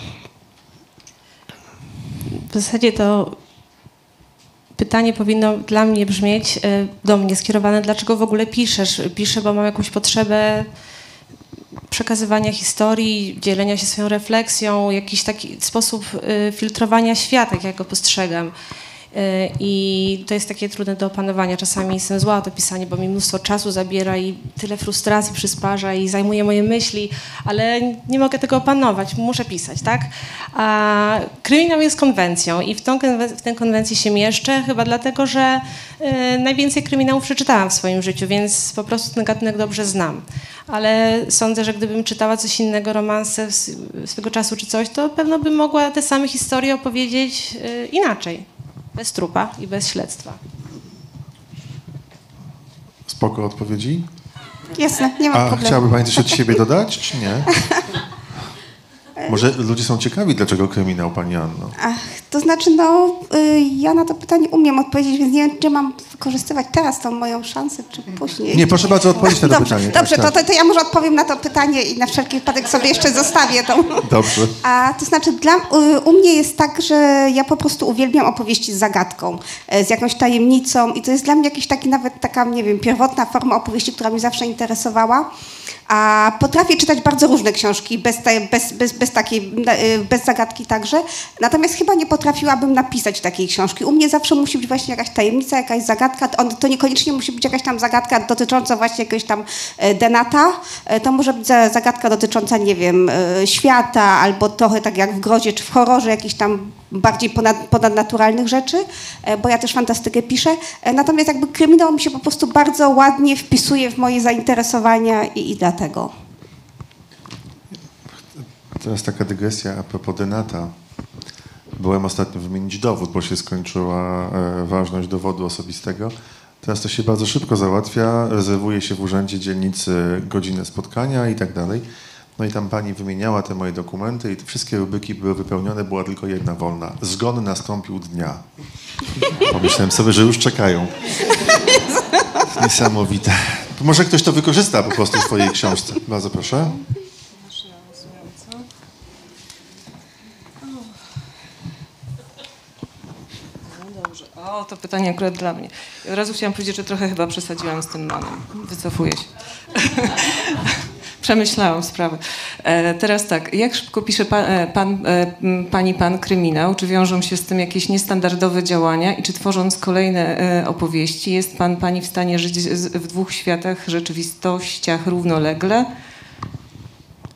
W zasadzie to pytanie powinno dla mnie brzmieć, e, do mnie skierowane, dlaczego w ogóle piszesz? Piszę, bo mam jakąś potrzebę przekazywania historii, dzielenia się swoją refleksją, jakiś taki sposób filtrowania świata, jak ja go postrzegam. E, I to jest takie trudne do opanowania. Czasami jestem zła o to pisanie, bo mi mnóstwo czasu zabiera i tyle frustracji przysparza i zajmuje moje myśli, ale nie mogę tego opanować. Muszę pisać, tak? A kryminał jest konwencją i w, tą, w tę konwencję się mieszczę, chyba dlatego, że e, najwięcej kryminałów przeczytałam w swoim życiu, więc po prostu ten gatunek dobrze znam. Ale sądzę, że gdybym czytała coś innego, romanse swego czasu czy coś, to pewno bym mogła te same historie opowiedzieć e, inaczej. Bez trupa i bez śledztwa. Spoko odpowiedzi? Jasne, nie ma A problemu. chciałaby pani coś od siebie dodać, czy nie? Może ludzie są ciekawi, dlaczego kryminał, pani Anno. Ach, to znaczy, no, y, ja na to pytanie umiem odpowiedzieć, więc nie wiem, czy mam wykorzystywać teraz tą moją szansę, czy później. Nie, proszę bardzo odpowiedzieć na to dobrze, pytanie. Tak, Dobrze, tak. To, to, to ja może odpowiem na to pytanie i na wszelki wypadek sobie jeszcze zostawię tą. Dobrze. A to znaczy, dla, u, u mnie jest tak, że ja po prostu uwielbiam opowieści z zagadką, e, z jakąś tajemnicą i to jest dla mnie jakiś taki nawet taka, nie wiem, pierwotna forma opowieści, która mnie zawsze interesowała. A potrafię czytać bardzo różne książki, bez, te, bez, bez, bez takiej, e, bez zagadki także. Natomiast chyba nie potrafiłabym napisać takiej książki. U mnie zawsze musi być właśnie jakaś tajemnica, jakaś zagadka. To niekoniecznie musi być jakaś tam zagadka dotycząca właśnie jakiegoś tam e, denata. E, To może być za- zagadka dotycząca, nie wiem, e, świata albo trochę tak jak w grozie czy w horrorze, jakichś tam bardziej ponad, ponadnaturalnych rzeczy, bo ja też fantastykę piszę. Natomiast jakby kryminał mi się po prostu bardzo ładnie wpisuje w moje zainteresowania i, i dlatego. Teraz taka dygresja a propos Denata. Byłem ostatnio wymienić dowód, bo się skończyła e, ważność dowodu osobistego. Teraz to się bardzo szybko załatwia, rezerwuje się w urzędzie dzielnicy godzinę spotkania i tak dalej. No i tam pani wymieniała te moje dokumenty i te wszystkie rubryki były wypełnione, była tylko jedna wolna. Zgon nastąpił dnia. Pomyślałem sobie, że już czekają. Niesamowite. Może ktoś to wykorzysta po prostu w swojej książce. Bardzo proszę. O, to pytanie akurat dla mnie. Od razu chciałam powiedzieć, że trochę chyba przesadziłam z tym manem. Wycofuję się. Przemyślałam sprawę. E, teraz tak, jak szybko pisze pan, e, pan, e, pani pan kryminał? Czy wiążą się z tym jakieś niestandardowe działania i czy tworząc kolejne e, opowieści jest pan pani w stanie żyć z, w dwóch światach, rzeczywistościach równolegle?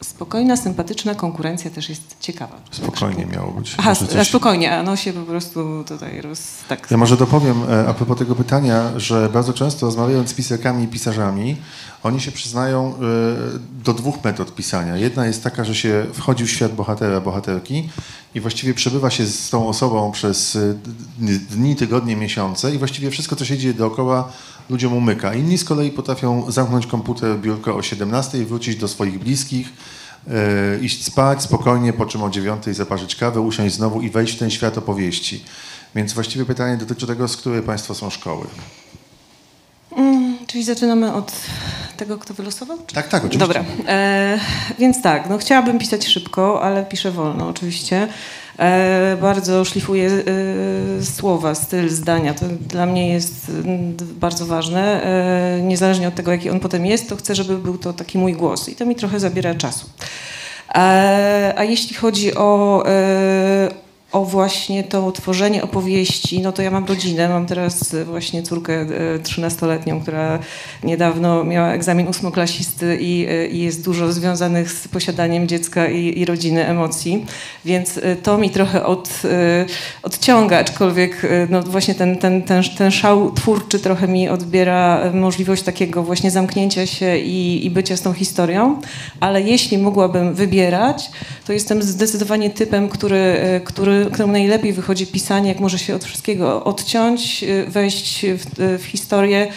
Spokojna, sympatyczna konkurencja też jest ciekawa. Spokojnie miało być. Aha, s- coś- spokojnie, a no się po prostu tutaj roz... Tak. Ja może dopowiem e, a propos tego pytania, że bardzo często rozmawiając z pisarkami i pisarzami, oni się przyznają e, do dwóch metod pisania. Jedna jest taka, że się wchodzi w świat bohatera, bohaterki i właściwie przebywa się z tą osobą przez d- dni, tygodnie, miesiące i właściwie wszystko, co się dzieje dookoła, ludziom umyka. Inni z kolei potrafią zamknąć komputer, biurko o 17 i wrócić do swoich bliskich, e, iść spać spokojnie, po czym o 9 zaparzyć kawę, usiąść znowu i wejść w ten świat opowieści. Więc właściwie pytanie dotyczy tego, z której państwo są szkoły. Mm, czyli zaczynamy od tego, kto wylosował? Czy... Tak, tak, oczywiście. Dobra, e, więc tak, no chciałabym pisać szybko, ale piszę wolno oczywiście. E, bardzo szlifuję e, słowa, styl, zdania. To dla mnie jest bardzo ważne. E, niezależnie od tego, jaki on potem jest, to chcę, żeby był to taki mój głos i to mi trochę zabiera czasu. E, a jeśli chodzi o, e, o właśnie to tworzenie opowieści, no to ja mam rodzinę, mam teraz e, właśnie córkę e, 13-letnią, która niedawno miała egzamin ósmoklasisty i, e, i jest dużo związanych z posiadaniem dziecka i, i rodziny emocji, więc e, to mi trochę od, e, odciąga, aczkolwiek e, no właśnie ten, ten, ten, ten szał twórczy trochę mi odbiera e, możliwość takiego właśnie zamknięcia się i, i bycia z tą historią, ale jeśli mogłabym wybierać, to jestem zdecydowanie typem, który, e, który, któremu najlepiej wychodzi pisanie, jak może się od wszystkiego odciąć, e, wejść w, w historię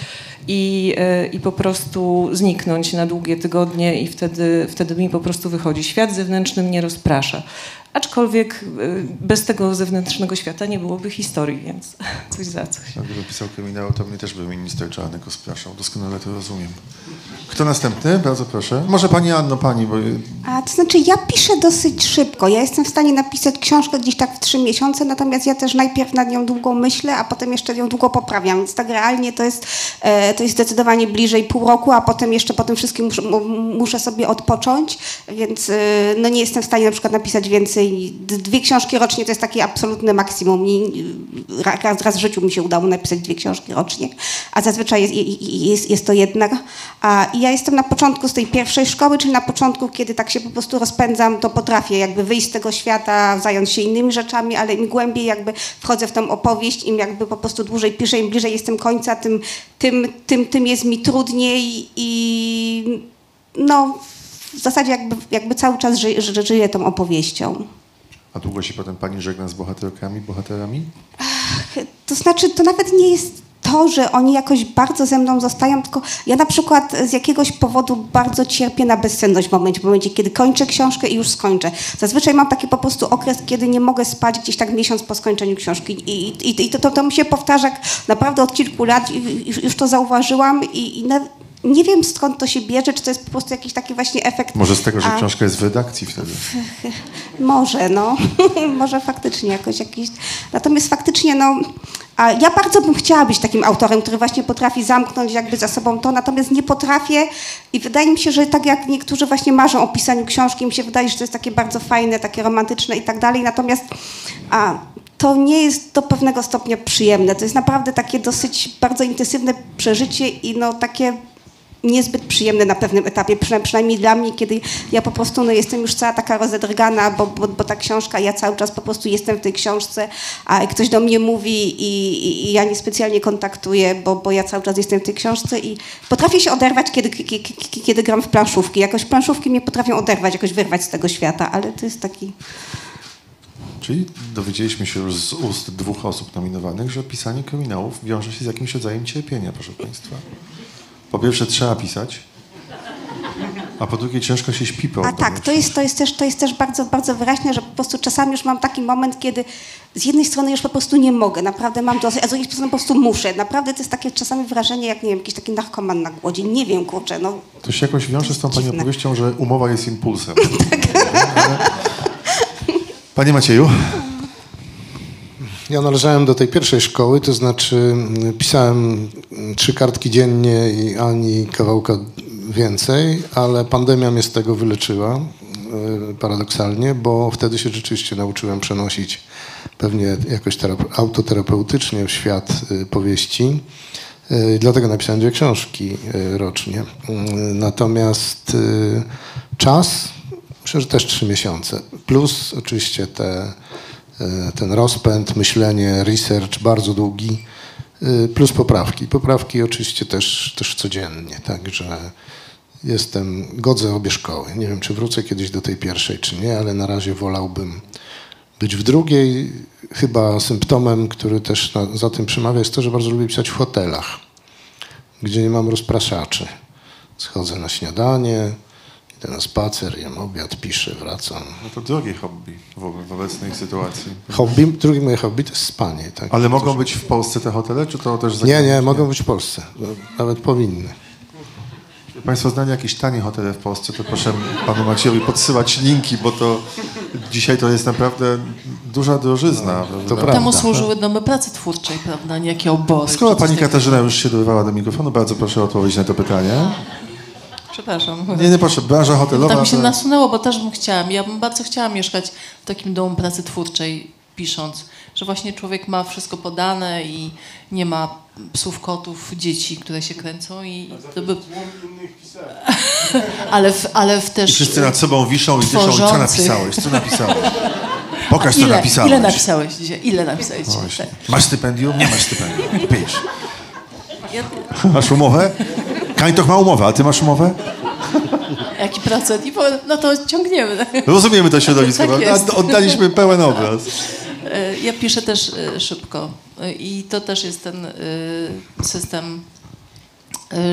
i, e, i po prostu zniknąć na długie tygodnie i wtedy, wtedy mi po prostu wychodzi. Świat zewnętrzny mnie rozprasza. Aczkolwiek bez tego zewnętrznego świata nie byłoby historii, więc coś za coś. Gdyby pisał kryminał, to mnie też by minister Czarnek rozpraszał. Doskonale to rozumiem. Kto następny? Bardzo proszę. Może pani Anno, pani, bo A to znaczy, ja piszę dosyć szybko. Ja jestem w stanie napisać książkę gdzieś tak w trzy miesiące, natomiast ja też najpierw nad nią długo myślę, a potem jeszcze ją długo poprawiam. Więc tak realnie to jest, e, to jest zdecydowanie bliżej pół roku, a potem jeszcze po tym wszystkim muszę, mu- muszę sobie odpocząć, więc e, no nie jestem w stanie na przykład napisać więcej. Dwie książki rocznie to jest takie absolutne maksimum. Ra- raz, raz w życiu mi się udało napisać dwie książki rocznie, a zazwyczaj jest, jest, jest to jedna. A i ja jestem na początku z tej pierwszej szkoły, czyli na początku, kiedy tak się po prostu rozpędzam, to potrafię jakby wyjść z tego świata, zająć się innymi rzeczami, ale im głębiej jakby wchodzę w tą opowieść, im jakby po prostu dłużej piszę, im bliżej jestem końca, tym, tym, tym, tym jest mi trudniej i no w zasadzie jakby, jakby cały czas ży, ży, żyję tą opowieścią. a długo się potem pani żegna z bohaterkami, bohaterami? To znaczy, to nawet nie jest to, że oni jakoś bardzo ze mną zostają, tylko ja na przykład z jakiegoś powodu bardzo cierpię na bezsenność w momencie, w momencie, kiedy kończę książkę i już skończę. Zazwyczaj mam taki po prostu okres, kiedy nie mogę spać gdzieś tak miesiąc po skończeniu książki i, i, i to, to, to mi się powtarza naprawdę od kilku lat i już, już to zauważyłam i, i nie wiem skąd to się bierze, czy to jest po prostu jakiś taki właśnie efekt. Może z tego, że A- książka jest w redakcji wtedy. może, no. Może faktycznie jakoś jakiś. Natomiast faktycznie, no. A ja bardzo bym chciała być takim autorem, który właśnie potrafi zamknąć jakby za sobą to, natomiast nie potrafię i wydaje mi się, że tak jak niektórzy właśnie marzą o pisaniu książki, mi się wydaje, że to jest takie bardzo fajne, takie romantyczne i tak dalej, natomiast a, to nie jest do pewnego stopnia przyjemne. To jest naprawdę takie dosyć bardzo intensywne przeżycie i no takie niezbyt przyjemne na pewnym etapie, przyna- przynajmniej dla mnie, kiedy ja po prostu no, jestem już cała taka rozedrgana, bo, bo, bo ta książka, ja cały czas po prostu jestem w tej książce, a ktoś do mnie mówi i, i, i ja niespecjalnie kontaktuję, bo, bo ja cały czas jestem w tej książce i potrafię się oderwać, kiedy, kiedy, kiedy gram w planszówki. Jakoś planszówki mnie potrafią oderwać, jakoś wyrwać z tego świata, ale to jest taki... Czyli dowiedzieliśmy się już z ust dwóch osób nominowanych, że pisanie kryminałów wiąże się z jakimś rodzajem cierpienia, proszę państwa. Po pierwsze trzeba pisać, a po drugie ciężko się śpi po A tak, to jest, to jest, też, to jest też bardzo, bardzo wyraźne, że po prostu czasami już mam taki moment, kiedy z jednej strony już po prostu nie mogę, naprawdę mam dosyć, a z drugiej strony po prostu muszę. Naprawdę to jest takie czasami wrażenie, jak nie wiem, jakiś taki narkoman na głodzie. Nie wiem, kurczę, no. To się jakoś wiąże z tą pani opowieścią, że umowa jest impulsem. Ale- Panie Macieju, Ja należałem do tej pierwszej szkoły, to znaczy mm, pisałem mm, trzy kartki dziennie i ani kawałka więcej, ale pandemia mnie z tego wyleczyła, y, paradoksalnie, bo wtedy się rzeczywiście nauczyłem przenosić pewnie jakoś terap- autoterapeutycznie w świat y, powieści. Y, Dlatego napisałem dwie książki rocznie. Y, Natomiast czas, myślę, że też trzy miesiące. Plus oczywiście te, ten rozpęd, myślenie, research bardzo długi, y, plus poprawki. Poprawki oczywiście też, też codziennie, także jestem, godzę obie szkoły. Nie wiem, czy wrócę kiedyś do tej pierwszej, czy nie, ale na razie wolałbym być w drugiej. Chyba symptomem, który też na, za tym przemawia, jest to, że bardzo lubię pisać w hotelach, gdzie nie mam rozpraszaczy. Schodzę na śniadanie, idę na spacer, jem obiad, piszę, wracam. No to drogie hobby w, w obecnej sytuacji. Hobby, drugie moje hobby to jest spanie. Tak? Ale mogą być w Polsce te hotele, czy to też... Nie, nie, mogą być w Polsce. Nawet powinny. Państwo znali jakieś tanie hotele w Polsce, to proszę panu Maciejowi podsyłać linki, bo to dzisiaj to jest naprawdę duża drożyzna. prawda? prawda. Temu służyły domy pracy twórczej, prawda, nie jakie obozy. Skoro pani. Katarzyna już się dorywała do mikrofonu, bardzo proszę o odpowiedź na to pytanie. Przepraszam. Nie, nie proszę, branża hotelowa... Tak mi się to- nasunęło, bo też bym chciała. Ja bym bardzo chciała mieszkać w takim domu pracy twórczej, pisząc, że właśnie człowiek ma wszystko podane i nie ma psów, kotów, dzieci, które się kręcą i to by... ale, w, ale w też... I wszyscy nad sobą wiszą i dyszą. I co napisałeś? Co napisałeś? Pokaż, co ile, napisałeś. ile napisałeś dzisiaj? Ile napisałeś dzisiaj? Masz stypendium? Nie masz stypendium. Pisz. Masz umowę? Kańtoch ma umowę, a ty masz umowę? jaki procent? I powiem, no to ciągniemy. Rozumiemy to środowisko. Tak jest. Oddaliśmy pełen obraz. E, Ja piszę też e, szybko E, i to też jest ten system,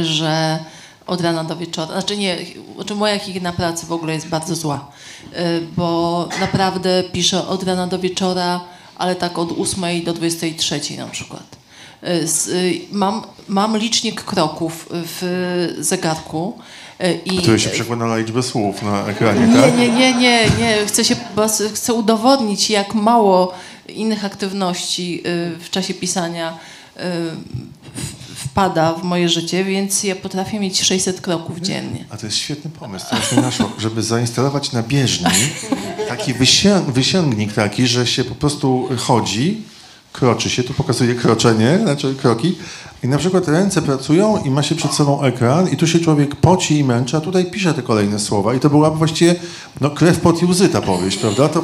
że od rana do wieczora, znaczy nie, znaczy moja higiena pracy w ogóle jest bardzo zła, bo naprawdę piszę od rana do wieczora, ale tak od 8 do 23 na przykład. E, e, Mam, mam licznik kroków w zegarku e, i Który się przekłada na liczbę słów na ekranie, nie, tak? nie, nie, nie, nie. Chcę, się, chcę udowodnić, jak mało innych aktywności w czasie pisania wpada w moje życie, więc ja potrafię mieć 600 kroków dziennie. A to jest świetny pomysł, teraz mi naszło, żeby zainstalować na bieżni taki wysię- wysięgnik taki, że się po prostu chodzi, kroczy się, tu pokazuje kroczenie, znaczy kroki i na przykład ręce pracują i ma się przed sobą ekran i tu się człowiek poci i męczy, a tutaj pisze te kolejne słowa i to byłaby właściwie no, krew, pot i łzy ta powieść, prawda? To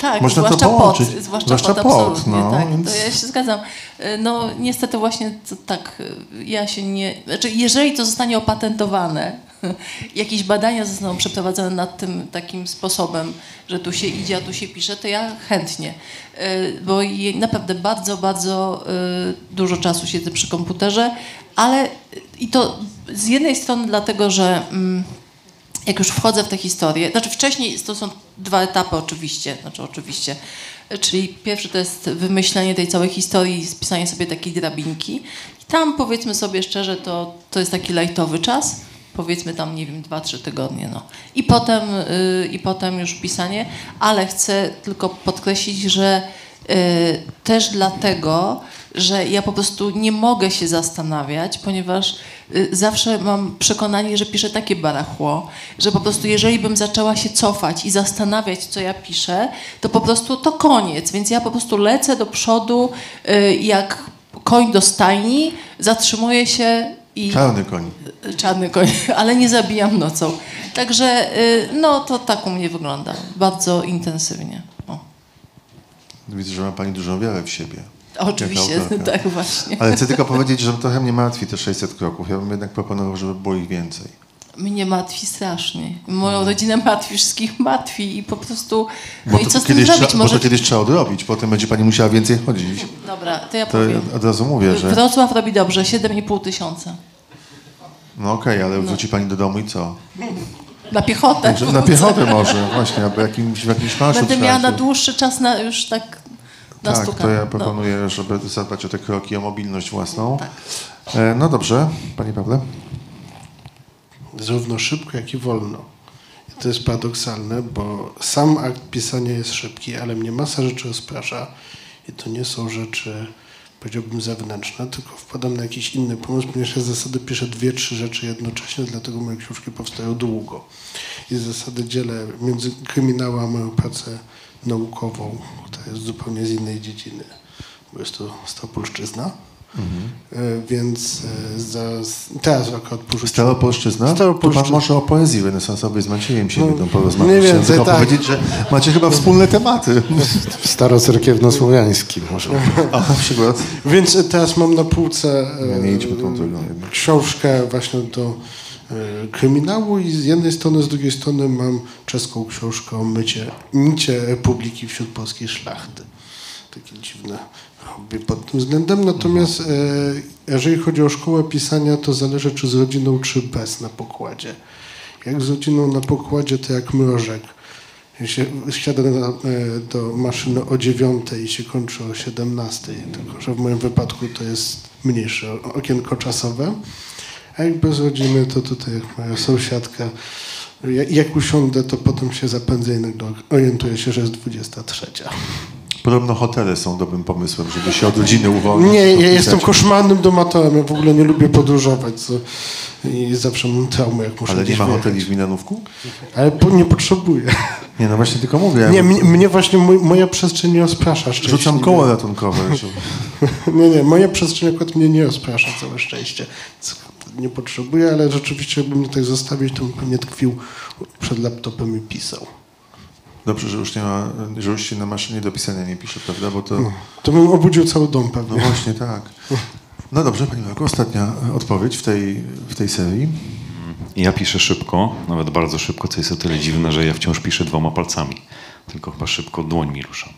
Tak, można zwłaszcza to połączyć. pot, zwłaszcza, pot, absolutnie, no, tak, więc... to ja się zgadzam. Y, No niestety właśnie to, tak, y, ja się nie, znaczy jeżeli to zostanie opatentowane, jakieś badania zostaną przeprowadzone nad tym takim sposobem, że tu się idzie, a tu się pisze, to ja chętnie, Y, bo naprawdę bardzo, bardzo y, dużo czasu siedzę przy komputerze, ale y, i to z jednej strony dlatego, że mm, jak już wchodzę w tę historię, znaczy wcześniej to są dwa etapy oczywiście, znaczy oczywiście, czyli pierwszy to jest wymyślenie tej całej historii, spisanie sobie takiej drabinki. I tam powiedzmy sobie szczerze, to, to jest taki lajtowy czas, powiedzmy tam, nie wiem, dwa, trzy tygodnie, no. I potem, y, i potem już pisanie, ale chcę tylko podkreślić, że y, też dlatego, że ja po prostu nie mogę się zastanawiać, ponieważ y, zawsze mam przekonanie, że piszę takie barachło, że po prostu jeżeli bym zaczęła się cofać i zastanawiać, co ja piszę, to po prostu to koniec. Więc ja po prostu lecę do przodu y, jak koń do stajni, zatrzymuję się i Czarny koń. czarny koń, ale nie zabijam nocą. Także y, no to tak u mnie wygląda. Bardzo intensywnie. O. Widzę, że ma pani dużą wiarę w siebie. Oczywiście, tak właśnie. Ale chcę tylko powiedzieć, że trochę mnie martwi te 600 kroków. Ja bym jednak proponował, żeby było ich więcej. Mnie martwi strasznie. Moją rodzinę martwi, wszystkich martwi i po prostu... No Bo i co z tym zrobić? trzeba, bo Może... to kiedyś trzeba odrobić. Potem będzie pani musiała więcej chodzić. Dobra, to ja To powiem. od razu mówię, że... Wrocław robi dobrze, 7,5 tysiąca. No okej, ale wróci pani do domu i co? Na piechotę. Że Na piechotę może, właśnie, albo jakimś, w jakimś marszu Będę miała na dłuższy czas na już tak Tak, stuka. to ja No. proponuję, żeby zadbać o te kroki, o mobilność własną. Tak. E, No dobrze, Panie Pawle. Zarówno szybko, jak i wolno. I to jest paradoksalne, bo sam akt pisania jest szybki, ale mnie masa rzeczy rozprasza I to nie są rzeczy, powiedziałbym, zewnętrzne, tylko wpadam na jakiś inny pomysł, ponieważ ja z zasady piszę dwie, trzy rzeczy jednocześnie, dlatego moje książki powstają długo. I z zasady dzielę między kryminałem a moją pracę naukową, która jest zupełnie z innej dziedziny, bo jest to Stałopolszczyzna. E, Więc e, za, teraz akurat porzuciłem. Staropolszczyzna? To pan Staropolszczyzna. może o poezji renesansowej z Maciejem się No, będą porozmawiać. mniej Chciałem więcej tylko tak. powiedzieć, że macie chyba wspólne tematy. Starocerkiewno-słowiański może. A na przykład? Więc e, teraz mam na półce Nie, nie idźmy tą drogą książkę właśnie do kryminału i z jednej strony, z drugiej strony mam czeską książkę o mycie, micie publiki wśród polskiej szlachty. Takie dziwne hobby pod tym względem. Natomiast e, jeżeli chodzi o szkołę pisania, to zależy czy z rodziną, czy bez na pokładzie. Jak z rodziną na pokładzie, to jak mrożek. Się wsiada na, e, do maszyny o 9 i się kończy o 17, tylko że w moim wypadku to jest mniejsze okienko czasowe. A jak bez rodziny, to tutaj jak moja sąsiadka, jak, usiądę, to potem się zapędzę i orientuję się, że jest 23. Podobno hotele są dobrym pomysłem, żeby się od rodziny uwolnić. Nie, ja jestem koszmarnym domatorem, ja w ogóle nie lubię podróżować co, i zawsze mam traumę, jak muszę Ale nie ma wyjechać. hoteli w Milanówku? Ale po, nie potrzebuję. Nie, no właśnie tylko mówię. Nie, mnie, mnie właśnie mój, moja przestrzeń nie rozprasza szczęśliwie. Rzucam koło ratunkowe. Nie, nie, moja przestrzeń akurat mnie nie rozprasza, całe szczęście. Nie potrzebuję, ale rzeczywiście, jakbym mnie tak zostawić, to bym pewnie tkwił przed laptopem i pisał. Dobrze, że już nie ma, że już się na maszynie do pisania nie pisze, prawda? Bo to... To bym obudził cały dom No pewnie. właśnie, tak. No dobrze, Pani Marku, ostatnia odpowiedź w tej, w tej serii. Ja piszę szybko, nawet bardzo szybko, co jest o tyle dziwne, że ja wciąż piszę dwoma palcami. Tylko chyba szybko dłońmi ruszam.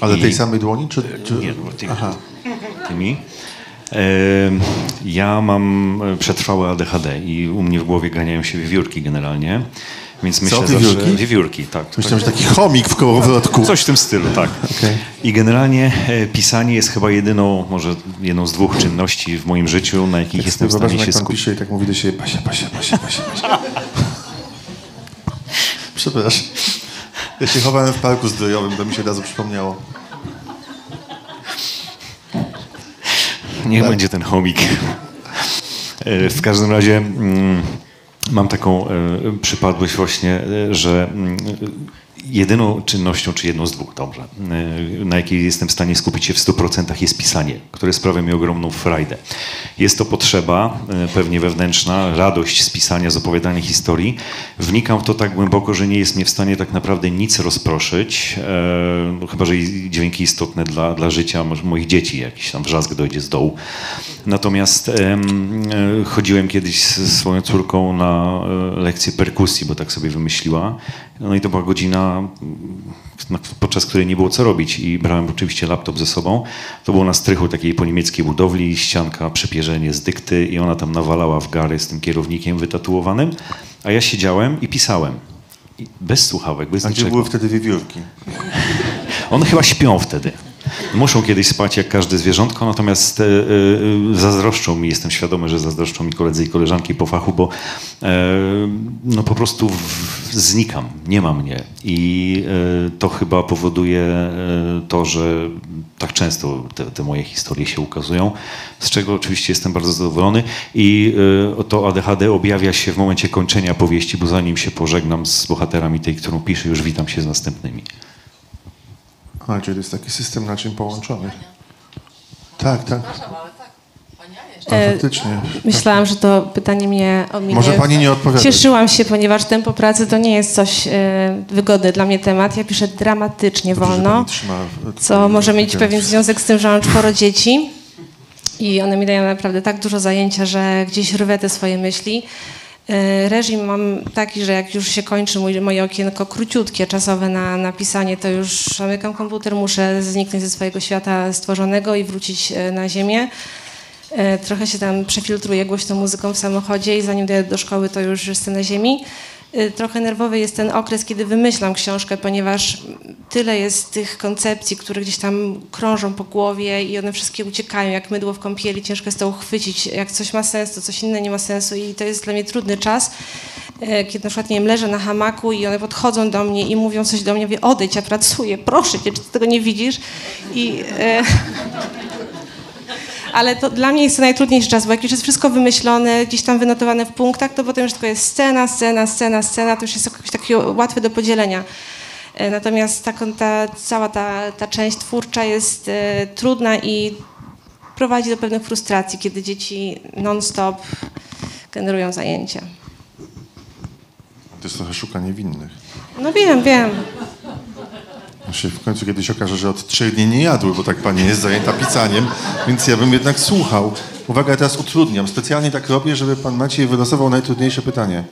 Ale I- tej samej dłoni? Czy, czy... Nie, no, tymi. Aha. tymi. E, Ja mam e, przetrwałe ADHD i u mnie w głowie ganiają się wiewiórki generalnie. Więc myślę wiewiórki? zawsze... Wiewiórki, tak. Myślałem, że taki chomik w kołowrotku. Coś w tym stylu, tak. Okej. I generalnie e, pisanie jest chyba jedyną, może jedną z dwóch czynności w moim życiu, na jakich jestem w stanie się skupić. pisze i tak mówi do siebie, pasia, pasia, pasia, pasia, pasia. Przepraszam. Ja się chowałem w parku zdrojowym, to mi się od razu przypomniało. Niech będzie ten chomik. E, W każdym razie mm, mam taką e, przypadłość właśnie, e, że mm, jedyną czynnością, czy jedną z dwóch, dobrze, e, na jakiej jestem w stanie skupić się w 100% jest pisanie, które sprawia mi ogromną frajdę. Jest to potrzeba, e, pewnie wewnętrzna, radość z pisania, z opowiadania historii. Wnikam w to tak głęboko, że nie jest mnie w stanie tak naprawdę nic rozproszyć, e, no, chyba, że dźwięki istotne dla, dla życia może moich dzieci, jakiś tam wrzask dojdzie z dołu. Natomiast em, chodziłem kiedyś z swoją córką na lekcję perkusji, bo tak sobie wymyśliła. No i to była godzina, na- podczas której nie było co robić i brałem oczywiście laptop ze sobą. To było na strychu takiej po niemieckiej budowli, ścianka, przepierzenie z dykty i ona tam nawalała w gary z tym kierownikiem wytatuowanym, a ja siedziałem i pisałem. I bez słuchawek, bez A gdzie niczego. były wtedy wiewiórki? One chyba śpią wtedy. Muszą kiedyś spać jak każde zwierzątko, natomiast e, e, zazdroszczą mi, jestem świadomy, że zazdroszczą mi koledzy i koleżanki po fachu, bo e, no po prostu w, znikam, nie ma mnie. I e, to chyba powoduje e, to, że tak często te, te moje historie się ukazują, z czego oczywiście jestem bardzo zadowolony. I e, to ADHD objawia się w momencie kończenia powieści, bo zanim się pożegnam z bohaterami tej, którą piszę, już witam się z następnymi. A, czyli to jest taki system naczyń połączonych. Tak, tak. A, E, faktycznie. Myślałam, że to pytanie mnie ominie. Może pani nie odpowiadać. Cieszyłam się, ponieważ tempo pracy to nie jest coś e, wygodny dla mnie temat. Ja piszę dramatycznie Dobrze, wolno, trzyma, e, co może mieć pewien związek z tym, że mam czworo dzieci i one mi dają naprawdę tak dużo zajęcia, że gdzieś rwę te swoje myśli. E, Reżim mam taki, że jak już się kończy mój, moje okienko króciutkie, czasowe na, na pisanie, to już zamykam komputer, muszę zniknąć ze swojego świata stworzonego i wrócić e, na ziemię. E, Trochę się tam przefiltruję głośną muzyką w samochodzie i zanim dojadę do szkoły, to już jestem na ziemi. E, Trochę nerwowy jest ten okres, kiedy wymyślam książkę, ponieważ tyle jest tych koncepcji, które gdzieś tam krążą po głowie i one wszystkie uciekają jak mydło w kąpieli. Ciężko jest to uchwycić. Jak coś ma sens, to coś inne nie ma sensu i to jest dla mnie trudny czas. e, kiedy na przykład, nie wiem, leżę na hamaku i one podchodzą do mnie i mówią coś do mnie, mówię, odejdź, ja pracuję, proszę cię, czy ty tego nie widzisz? I... E, ale to dla mnie jest to najtrudniejszy czas, bo jak już jest wszystko wymyślone, gdzieś tam wynotowane w punktach, to potem już tylko jest scena, scena, scena, scena, to już jest jakoś takie łatwe do podzielenia. E, Natomiast taką, ta, cała ta, ta część twórcza jest e, trudna i prowadzi do pewnych frustracji, kiedy dzieci non-stop generują zajęcia. To jest trochę szukanie winnych. No wiem, wiem. No się w końcu kiedyś okaże, że od trzech dni nie jadły, bo tak pani jest zajęta pisaniem, więc ja bym jednak słuchał. Uwaga, ja teraz utrudniam. Specjalnie tak robię, żeby pan Maciej wylosował najtrudniejsze pytanie.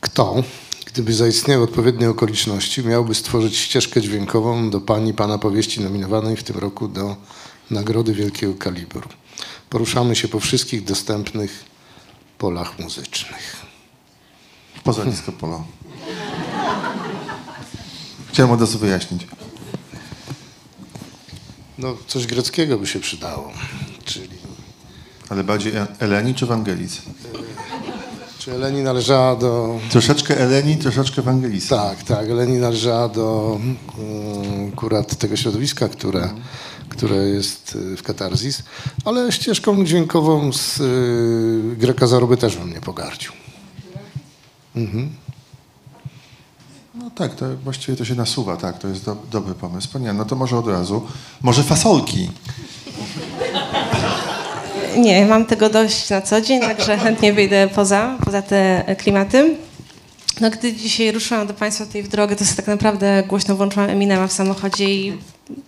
Kto, gdyby zaistniały odpowiednie okoliczności, miałby stworzyć ścieżkę dźwiękową do pani pana powieści nominowanej w tym roku do Nagrody Wielkiego Kalibru? Poruszamy się po wszystkich dostępnych polach muzycznych. Poza disco polo. Chciałem od razu wyjaśnić. No, coś greckiego by się przydało. Czyli, Ale bardziej Eleni czy Wangelic? Czy Eleni należała do... Troszeczkę Eleni, troszeczkę Wangelis. Tak, tak, Eleni należała do mm, akurat tego środowiska, które, które jest y, w Katarzis, ale ścieżką dźwiękową z y, Greka Zaroby też bym nie pogardził. No tak, to właściwie to się nasuwa, tak, to jest do, dobry pomysł. Pani Anno, to może od razu. Może fasolki. Nie, mam tego dość na co dzień, także chętnie wyjdę poza, poza te klimaty. No, gdy dzisiaj ruszyłam do Państwa tutaj w drogę, to sobie tak naprawdę głośno włączyłam Eminema w samochodzie i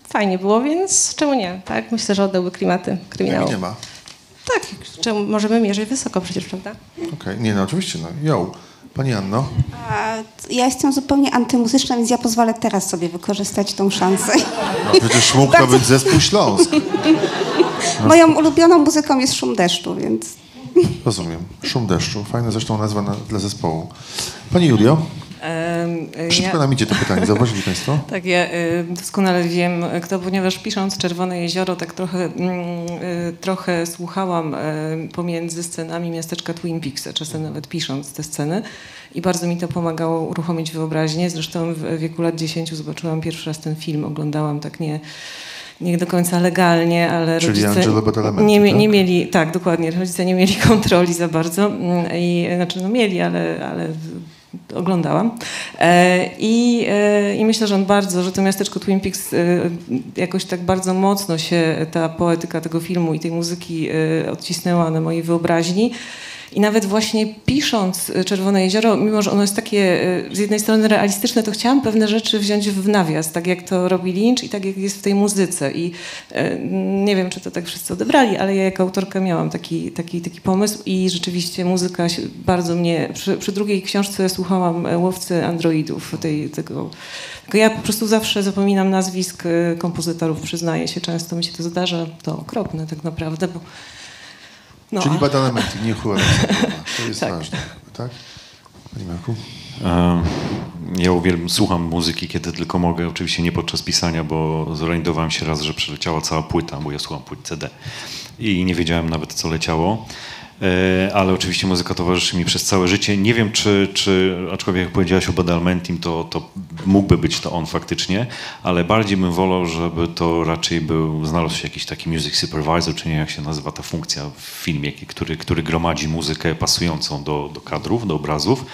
fajnie było, więc czemu nie? Tak, myślę, że oddałby klimaty kryminału. Nie ma. Tak, czemu możemy mierzyć wysoko przecież, prawda? Okej, nie no, oczywiście, no. Jo. Pani Anno, A ja jestem zupełnie antymuzyczna, więc ja pozwolę teraz sobie wykorzystać tą szansę. no, przecież mógł to być zespół Śląsk. Moją ulubioną muzyką jest szum deszczu, więc Rozumiem. Szum deszczu. Fajna zresztą nazwa na, dla zespołu. Pani Julio, szybko ja- nam idzie to pytanie. Zauważyli Państwo? Tak, ja y, doskonale wiem kto, ponieważ pisząc Czerwone Jezioro, tak trochę, mm, y, trochę słuchałam y, pomiędzy scenami miasteczka Twin Peaks, czasem nawet pisząc te sceny i bardzo mi to pomagało uruchomić wyobraźnię. Zresztą w wieku lat 10 zobaczyłam pierwszy raz ten film, oglądałam tak nie nie do końca legalnie, ale Czyli rodzice nie, tak? nie mieli, tak, dokładnie, rodzice nie mieli kontroli za bardzo mm, i znaczy no mieli, ale, ale oglądałam. E, I, e, I myślę, że on bardzo, że to miasteczko Twin Peaks e, jakoś tak bardzo mocno się ta poetyka tego filmu i tej muzyki e, odcisnęła na mojej wyobraźni. I nawet właśnie pisząc e, Czerwone Jezioro, mimo że ono jest takie e, z jednej strony realistyczne, to chciałam pewne rzeczy wziąć w nawias, tak jak to robi Lynch i tak jak jest w tej muzyce. I e, nie wiem, czy to tak wszyscy odebrali, ale ja jako autorka miałam taki, taki, taki pomysł i rzeczywiście muzyka bardzo mnie... Przy, przy drugiej książce słuchałam e, Łowcy Androidów, tej, tego... Ja po prostu zawsze zapominam nazwisk kompozytorów, przyznaję się, często mi się to zdarza. To okropne tak naprawdę, bo... No, Czyli a- Badalamenti, nie chłopcy. To jest Tak. ważne. Tak? Pani Marku? Ja uwielbiam, słucham muzyki, kiedy tylko mogę. Oczywiście nie podczas pisania, bo zorientowałem się raz, że przeleciała cała płyta, bo ja słucham płyt CD i nie wiedziałem nawet, co leciało. E, Ale oczywiście muzyka towarzyszy mi przez całe życie. Nie wiem, czy, czy aczkolwiek jak powiedziałaś o Badalmentim, to, to mógłby być to on faktycznie, ale bardziej bym wolał, żeby to raczej był, znalazł się jakiś taki music supervisor, czy nie jak się nazywa ta funkcja w filmie, który, który gromadzi muzykę pasującą do, do kadrów, do obrazów.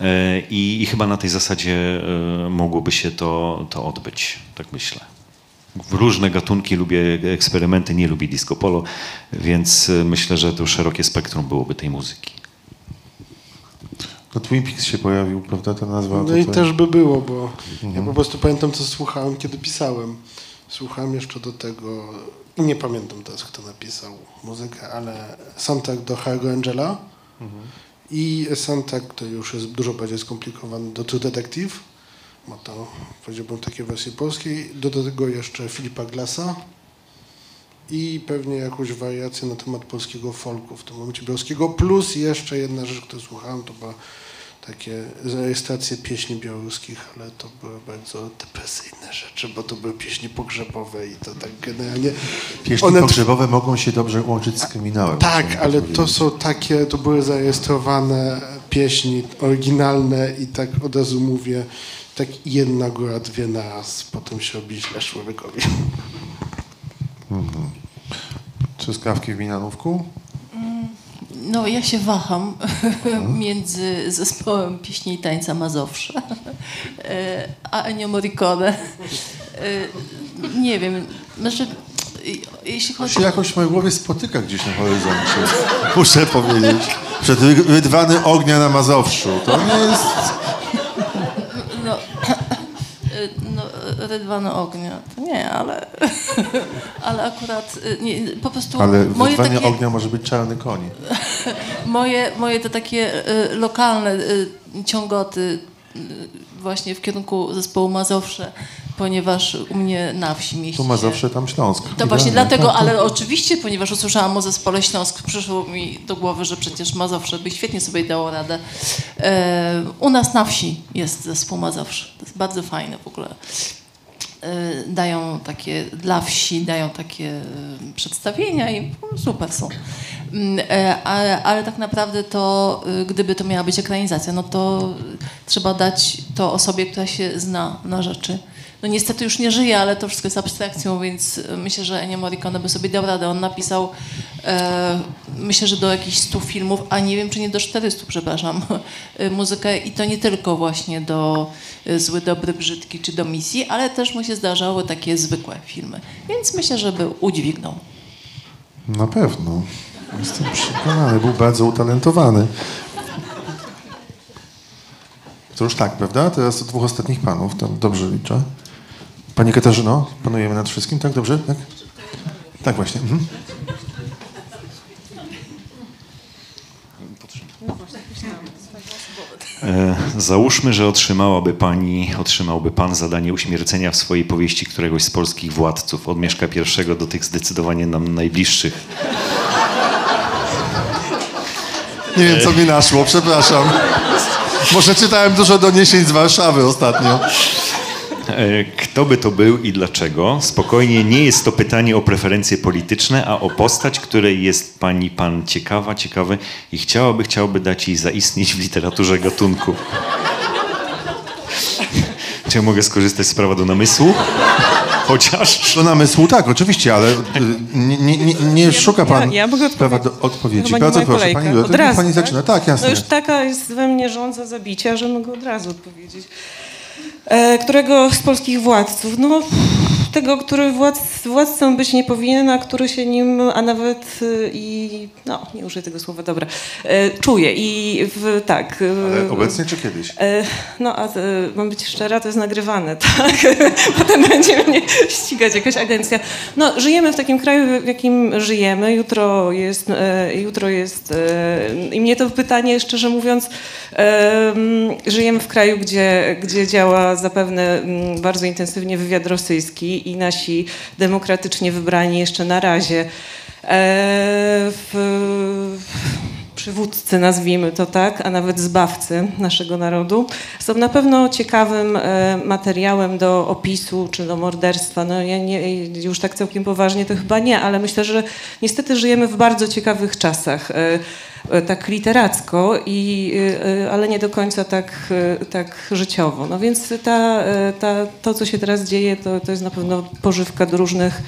E, I, I chyba na tej zasadzie e, mogłoby się to, to odbyć, tak myślę. W różne gatunki lubię eksperymenty, nie lubię disco polo, więc e, myślę, że to szerokie spektrum byłoby tej muzyki. To Twin Peaks się pojawił, prawda, ta nazwa? No to, i też by było, bo ja po prostu pamiętam, co słuchałem, kiedy pisałem. Słuchałem jeszcze do tego, nie pamiętam teraz, kto napisał muzykę, ale soundtrack do Hargo Angela i soundtrack, który już jest dużo bardziej skomplikowany, do True Detective, bo to powiedziałbym takie wersji polskiej. Do tego jeszcze Filipa Glassa i pewnie jakąś wariację na temat polskiego folku w tym momencie białego, plus jeszcze jedna rzecz, której słuchałem, to była takie rejestracje pieśni białoruskich, ale to były bardzo depresyjne rzeczy, bo to były pieśni pogrzebowe i to tak generalnie... Pieśni one- pogrzebowe mogą się dobrze łączyć z kryminałem. Tak, ale to są takie, to były zarejestrowane pieśni oryginalne i tak od razu mówię, tak jedna góra, dwie na raz, potem się robi źle człowiekowi. Truskawki w Minanówku? No, ja się waham między zespołem pieśni i tańca Mazowsze a Ennio Morricone. E, Nie wiem, znaczy, jeśli To chodzi się jakoś w mojej głowie spotyka gdzieś na horyzoncie. Muszę powiedzieć. Przed ry- rydwany ognia na Mazowszu. To nie jest... No, rydwany ognia, to nie, ale, ale akurat y, nie, po prostu Ale moje rydwanie takie, ognia może być czarny koń. moje, moje te takie y, lokalne y, ciągoty właśnie w kierunku zespołu Mazowsze, ponieważ u mnie na wsi mieści Tu Mazowsze, tam Śląsk. To właśnie dlatego, Tak, tak. ale oczywiście, ponieważ usłyszałam o zespole Śląsk, przyszło mi do głowy, że przecież Mazowsze by świetnie sobie dało radę. E, u nas na wsi jest zespół Mazowsze. To jest bardzo fajne w ogóle. E, dają takie dla wsi, dają takie e, przedstawienia i super są. Mm, e, Ale, ale tak naprawdę to, e, gdyby to miała być ekranizacja, no to trzeba dać to osobie, która się zna na rzeczy. No niestety już nie żyje, ale to wszystko jest abstrakcją, więc e, myślę, że Ennio Morricone by sobie dał radę. On napisał, e, myślę, że do jakichś 100 filmów, a nie wiem, czy nie do 400, przepraszam, e, muzykę i to nie tylko właśnie do e, Zły, Dobry, Brzydki czy do Misji, ale też mu się zdarzały takie zwykłe filmy. Więc myślę, że by udźwignął. Na pewno. Jestem przekonany. Był bardzo utalentowany. To już tak, prawda? Teraz do dwóch ostatnich panów. Tam dobrze liczę. Pani Katarzyno, panujemy nad wszystkim, tak? Dobrze? Tak, tak właśnie. Mhm. E, Załóżmy, że otrzymałaby pani, otrzymałby pan zadanie uśmiercenia w swojej powieści któregoś z polskich władców, od Mieszka I do tych zdecydowanie nam najbliższych. Nie wiem, co mi naszło, przepraszam. Może czytałem dużo doniesień z Warszawy ostatnio. E, Kto by to był i dlaczego? Spokojnie, nie jest to pytanie o preferencje polityczne, a o postać, której jest pani pan ciekawa, ciekawy i chciałaby, chciałaby dać jej zaistnieć w literaturze gatunku. Czy ja mogę skorzystać z prawa do namysłu? Chociaż. Do namysłu, tak, oczywiście, ale y, nie, nie, nie, nie szuka pan ja, ja mogę prawa odpowiedzieć. do odpowiedzi. Bardzo proszę, kolejka. pani Od razu, pani tak? zaczyna. Tak, jasne. No już taka jest we mnie żądza zabicia, że mogę od razu odpowiedzieć. E, którego z polskich władców? No, tego, który władz, władcą być nie powinien, a który się nim, a nawet y, i, no, nie użyję tego słowa, dobra, e, czuje. I w, tak. y, Ale obecnie czy kiedyś? E, No, a e, mam być szczera, to jest nagrywane, tak? Potem będzie mnie ścigać jakaś agencja. No, żyjemy w takim kraju, w jakim żyjemy. Jutro jest, jutro jest i mnie to pytanie, szczerze mówiąc, żyjemy w kraju, gdzie, gdzie działa zapewne mm, bardzo intensywnie wywiad rosyjski i nasi demokratycznie wybrani jeszcze na razie. E, w, przywódcy, nazwijmy to tak, a nawet zbawcy naszego narodu, są na pewno ciekawym e, materiałem do opisu czy do morderstwa. No ja nie, już tak całkiem poważnie to chyba nie, ale myślę, że niestety żyjemy w bardzo ciekawych czasach. e, e, Tak literacko, i, ale nie do końca tak, tak życiowo. No więc ta, ta, to, co się teraz dzieje, to, to jest na pewno pożywka do różnych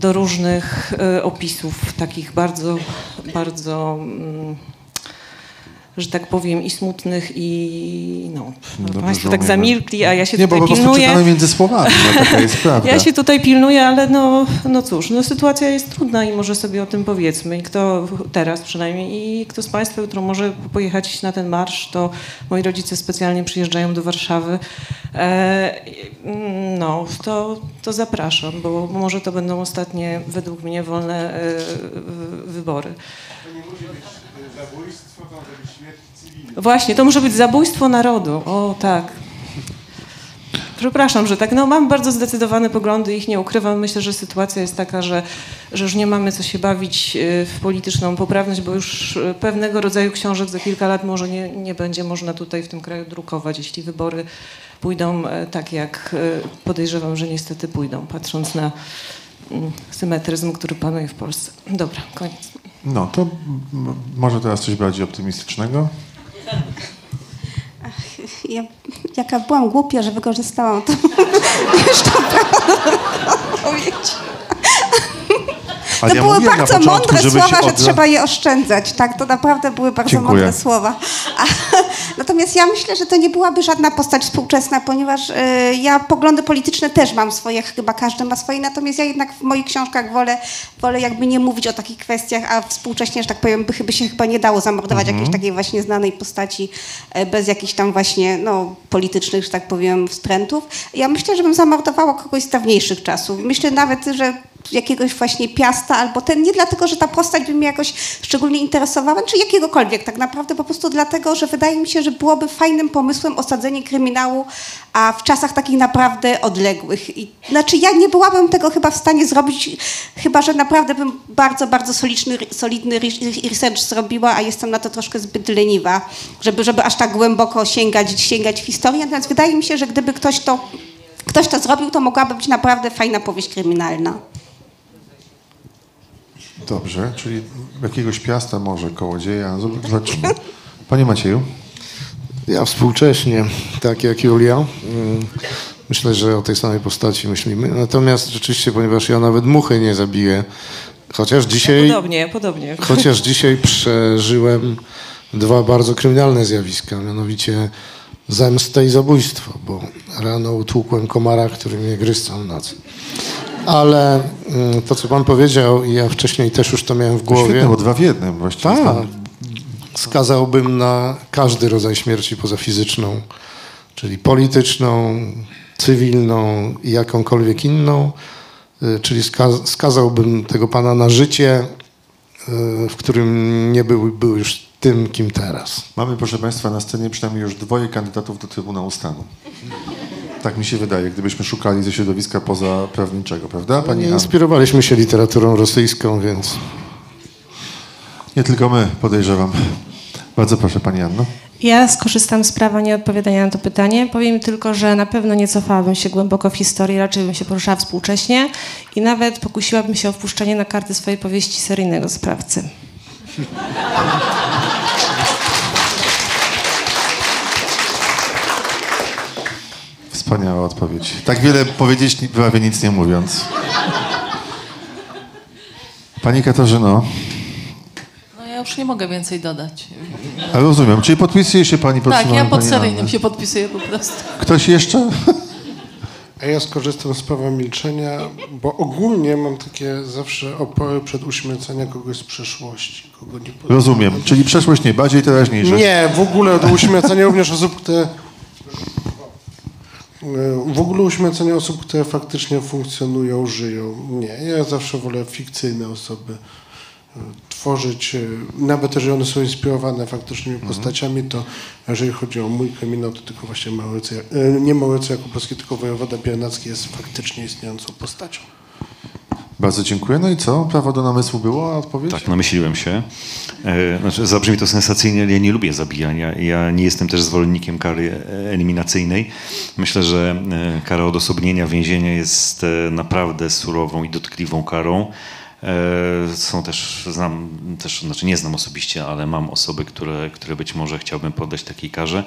do różnych e, opisów, takich bardzo, bardzo, mm, że tak powiem, i smutnych, i no. Dobrze, Państwo że tak umiemy. zamilkli, a ja się Nie, bo tutaj po prostu pilnuję. czytamy między słowami, no, taka jest prawda. Ja się tutaj pilnuję, ale no, no cóż, no sytuacja jest trudna i może sobie o tym powiedzmy. I kto teraz przynajmniej, i kto z Państwa jutro może pojechać na ten marsz, to moi rodzice specjalnie przyjeżdżają do Warszawy. E, no, to, to zapraszam, bo może to będą ostatnie, według mnie, wolne e, wy- wybory. Właśnie, to może być zabójstwo narodu. O, tak. Przepraszam, że tak. No, mam bardzo zdecydowane poglądy, ich nie ukrywam. Myślę, że sytuacja jest taka, że, że już nie mamy co się bawić y, w polityczną poprawność, bo już y, pewnego rodzaju książek za kilka lat może nie, nie będzie można tutaj w tym kraju drukować, jeśli wybory pójdą e, tak, jak e, podejrzewam, że niestety pójdą, patrząc na mm, symetryzm, który panuje w Polsce. Dobra, koniec. No to może teraz coś bardziej optymistycznego. Ja, jaka byłam głupia, że wykorzystałam to jeszcze powiedzieć. To ja były bardzo początku, mądre słowa, że trzeba je oszczędzać. Tak, to naprawdę były bardzo Dziękuję. mądre słowa. A, natomiast ja myślę, że to nie byłaby żadna postać współczesna, ponieważ y, ja poglądy polityczne też mam swoje, chyba każdy ma swoje, natomiast ja jednak w moich książkach wolę, wolę jakby nie mówić o takich kwestiach, a współcześnie, że tak powiem, by, by się chyba nie dało zamordować Mhm. jakiejś takiej właśnie znanej postaci e, bez jakichś tam właśnie no, politycznych, że tak powiem, wstrętów. Ja myślę, że bym zamordowała kogoś z dawniejszych czasów. Myślę nawet, że jakiegoś właśnie Piasta albo ten, nie dlatego, że ta postać by mnie jakoś szczególnie interesowała, czy jakiegokolwiek tak naprawdę, po prostu dlatego, że wydaje mi się, że byłoby fajnym pomysłem osadzenie kryminału, a w czasach takich naprawdę odległych. I, znaczy ja nie byłabym tego chyba w stanie zrobić, chyba, że naprawdę bym bardzo, bardzo solidny, solidny re- research zrobiła, a jestem na to troszkę zbyt leniwa, żeby, żeby aż tak głęboko sięgać, sięgać w historię, natomiast wydaje mi się, że gdyby ktoś to, ktoś to zrobił, to mogłaby być naprawdę fajna powieść kryminalna. Dobrze, czyli jakiegoś piasta może, kołodzieja, zob- zobaczymy. Panie Macieju? Ja współcześnie, tak jak Julia, mm, myślę, że o tej samej postaci myślimy. Natomiast rzeczywiście, ponieważ ja nawet muchy nie zabiję, chociaż dzisiaj, Podobnie, podobnie. chociaż dzisiaj przeżyłem dwa bardzo kryminalne zjawiska, mianowicie zemstę i zabójstwo, bo rano utłukłem komara, który mnie gryzł całą noc. Ale mm, to, co pan powiedział, i ja wcześniej też już to miałem w To głowie. świetne, bo dwa w jednym właściwie. Tak. Skazałbym na każdy rodzaj śmierci poza fizyczną, czyli polityczną, cywilną i jakąkolwiek inną. Y, Czyli skaz- skazałbym tego pana na życie, y, w którym nie był, był już tym, kim teraz. Mamy, proszę Państwa, na scenie przynajmniej już dwoje kandydatów do Trybunału Stanu. Tak mi się wydaje, gdybyśmy szukali ze środowiska pozaprawniczego, prawda? Pani Nie Anna? inspirowaliśmy się literaturą rosyjską, więc Nie tylko my, podejrzewam. Bardzo proszę, Pani Anno. Ja skorzystam z prawa nieodpowiadania na to pytanie. Powiem tylko, że na pewno nie cofałabym się głęboko w historii, raczej bym się poruszała współcześnie i nawet pokusiłabym się o wpuszczenie na karty swojej powieści seryjnego sprawcy. Wspaniała odpowiedź. Tak wiele powiedzieć, prawie nic nie mówiąc. Pani Katarzyno, No ja już nie mogę więcej dodać. a rozumiem, czyli podpisuje się Pani pod Tak, ja pod seryjnym się podpisuję po prostu. Ktoś jeszcze? A ja skorzystam z prawa milczenia, bo ogólnie mam takie zawsze opory przed uśmierceniem kogoś z przeszłości. Kogo nie Rozumiem, czyli przeszłość nie, bardziej teraźniejszość. Nie, w ogóle do uśmiercenia również osób, które... W ogóle uśmiercenie osób, które faktycznie funkcjonują, żyją. Nie, ja zawsze wolę fikcyjne osoby e, tworzyć, e, nawet jeżeli one są inspirowane faktycznymi postaciami, to jeżeli chodzi o mój kryminał, to tylko właśnie Maurycy, e, nie Maurycy Jakubowski, tylko wojewoda Biernacki jest faktycznie istniejącą postacią. Bardzo dziękuję. No i co? Prawo do namysłu było? A odpowiedź? Tak, namyśliłem się. E, znaczy, zabrzmi to sensacyjnie, ale ja nie lubię zabijania. Ja nie jestem też zwolennikiem kary eliminacyjnej. Myślę, że e, kara odosobnienia więzienia jest e, naprawdę surową i dotkliwą karą. Są też, znam, też, znaczy nie znam osobiście, ale mam osoby, które, które być może chciałbym poddać takiej karze.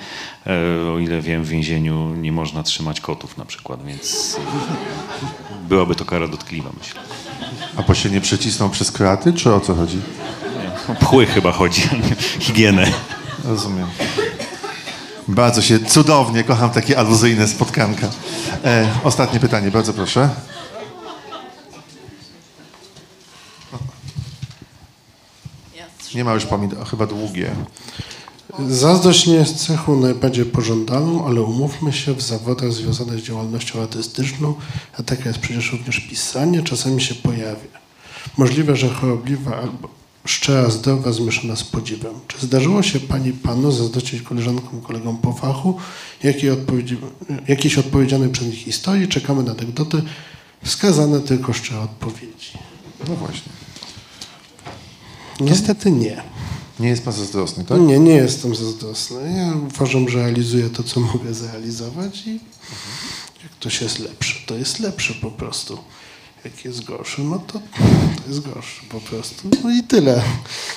O ile wiem, w więzieniu nie można trzymać kotów na przykład, więc byłaby to kara dotkliwa, myślę. A bo się nie przecisną przez kraty, czy o co chodzi? O pchły chyba chodzi, nie higienę. Rozumiem. Bardzo się cudownie, kocham takie aluzyjne spotkanka. E, ostatnie pytanie, bardzo proszę. Nie ma już pomidor, chyba długie. Zazdrość nie jest cechą najbardziej pożądaną, ale umówmy się, w zawodach związanych z działalnością artystyczną, a taka jest przecież również pisanie, czasami się pojawia. Możliwe, że chorobliwa albo szczera, zdrowa, zmieszana z podziwem. Czy zdarzyło się Pani Panu zazdrościć koleżankom, kolegom po fachu jakiej odpowiedzi, jakiejś odpowiedzianej przez nich historii? Czekamy na anegdoty wskazane tylko szczere odpowiedzi. No właśnie. Niestety nie. Nie jest pan zazdrosny, tak? Nie, nie jestem zazdrosny. Ja uważam, że realizuję to, co mogę zrealizować i jak ktoś jest lepszy, to jest lepszy po prostu. Jak jest gorszy, no to, to jest gorszy po prostu. No i tyle.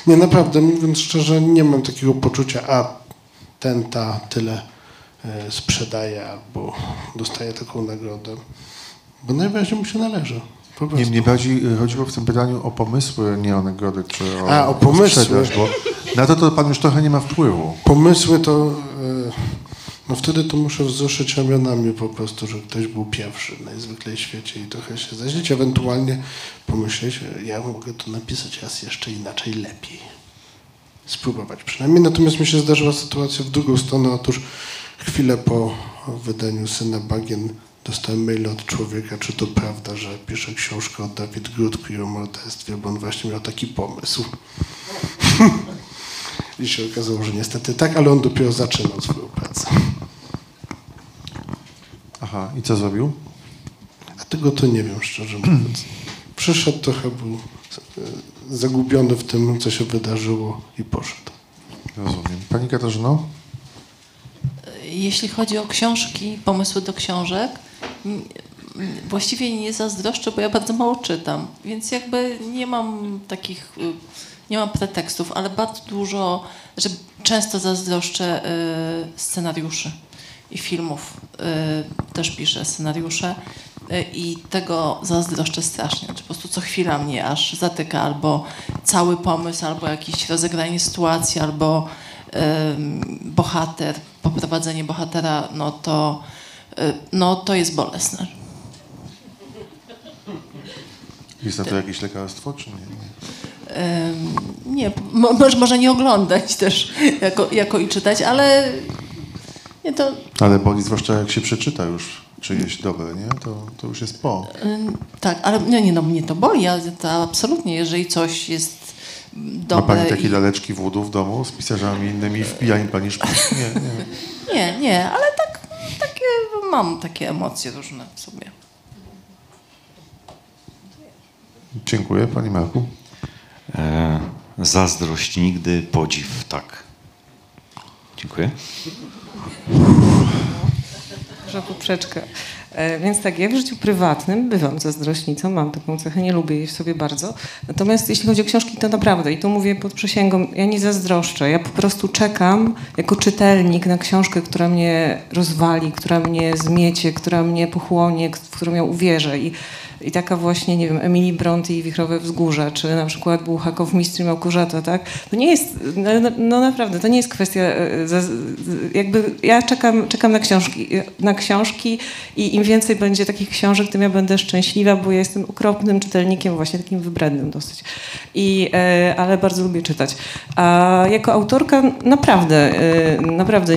Nie, naprawdę, mówiąc szczerze, nie mam takiego poczucia, a ten, ta tyle e, sprzedaje albo dostaje taką nagrodę. Bo najwyraźniej mu się należy. Nie, mnie bardziej chodziło w tym pytaniu o pomysły, nie o nagrody, czy o, A, o pomysły. bo na to to pan już trochę nie ma wpływu. Pomysły to. e, No wtedy to muszę wzruszyć ramionami po prostu, że ktoś był pierwszy najzwyklej w świecie i trochę się zaźlić, ewentualnie pomyśleć, e, ja mogę to napisać raz jeszcze inaczej, lepiej. Spróbować przynajmniej. Natomiast mi się zdarzyła sytuacja w drugą stronę. Otóż chwilę po wydaniu Syna Bagien dostałem maila od człowieka, czy to prawda, że pisze książkę o Dawid Grudku i o morderstwie, bo on właśnie miał taki pomysł. I się okazało, że niestety tak, ale on dopiero zaczynał swoją pracę. Aha, i co zrobił? A tego to nie wiem, szczerze mówiąc. Przyszedł, trochę był e, zagubiony w tym, co się wydarzyło i poszedł. Rozumiem. Pani Katarzyno? Jeśli chodzi o książki, pomysły do książek, właściwie nie zazdroszczę, bo ja bardzo mało czytam, więc jakby nie mam takich, y, nie mam pretekstów, ale bardzo dużo, że często zazdroszczę y, scenariuszy i filmów. Y, Też piszę scenariusze i tego zazdroszczę strasznie. Znaczy po prostu co chwila mnie aż zatyka albo cały pomysł, albo jakieś rozegranie sytuacji, albo bohater, poprowadzenie bohatera, no to, no to jest bolesne. Jest na to jakieś lekarstwo, czy nie? nie? Mo, może- nie oglądać też jako, jako i czytać, ale nie, to Ale boli zwłaszcza jak się przeczyta już czyjeś dobre, nie? To, to już jest po. tak, ale nie, nie, no mnie to boli, ja to absolutnie, jeżeli coś jest Ma dobre pani takie i... laleczki wódu w domu z pisarzami innymi wpija im pani szpik? Nie, nie. Nie, nie, ale tak, mam takie emocje różne w sobie. Dziękuję. Pani Marku? E, zazdrość nigdy, podziw tak. Dziękuję. Duża poprzeczka. E, Więc tak, ja w życiu prywatnym bywam zazdrośnicą, mam taką cechę, nie lubię jej w sobie bardzo. Natomiast jeśli chodzi o książki, to naprawdę, i tu mówię pod przysięgą, ja nie zazdroszczę. Ja po prostu czekam jako czytelnik na książkę, która mnie rozwali, która mnie zmiecie, która mnie pochłonie, w którą ja uwierzę. I, i taka właśnie, nie wiem, Emily Bronte i Wichrowe Wzgórza, czy na przykład Bułhakow, Mistrz i Małgorzata, tak? To nie jest, no, no, no naprawdę, to nie jest kwestia, e, za, jakby ja czekam, czekam na książki, na książki i im więcej będzie takich książek, tym ja będę szczęśliwa, bo ja jestem okropnym czytelnikiem, właśnie takim wybrednym dosyć. I, e, ale bardzo lubię czytać. A jako autorka naprawdę, e, naprawdę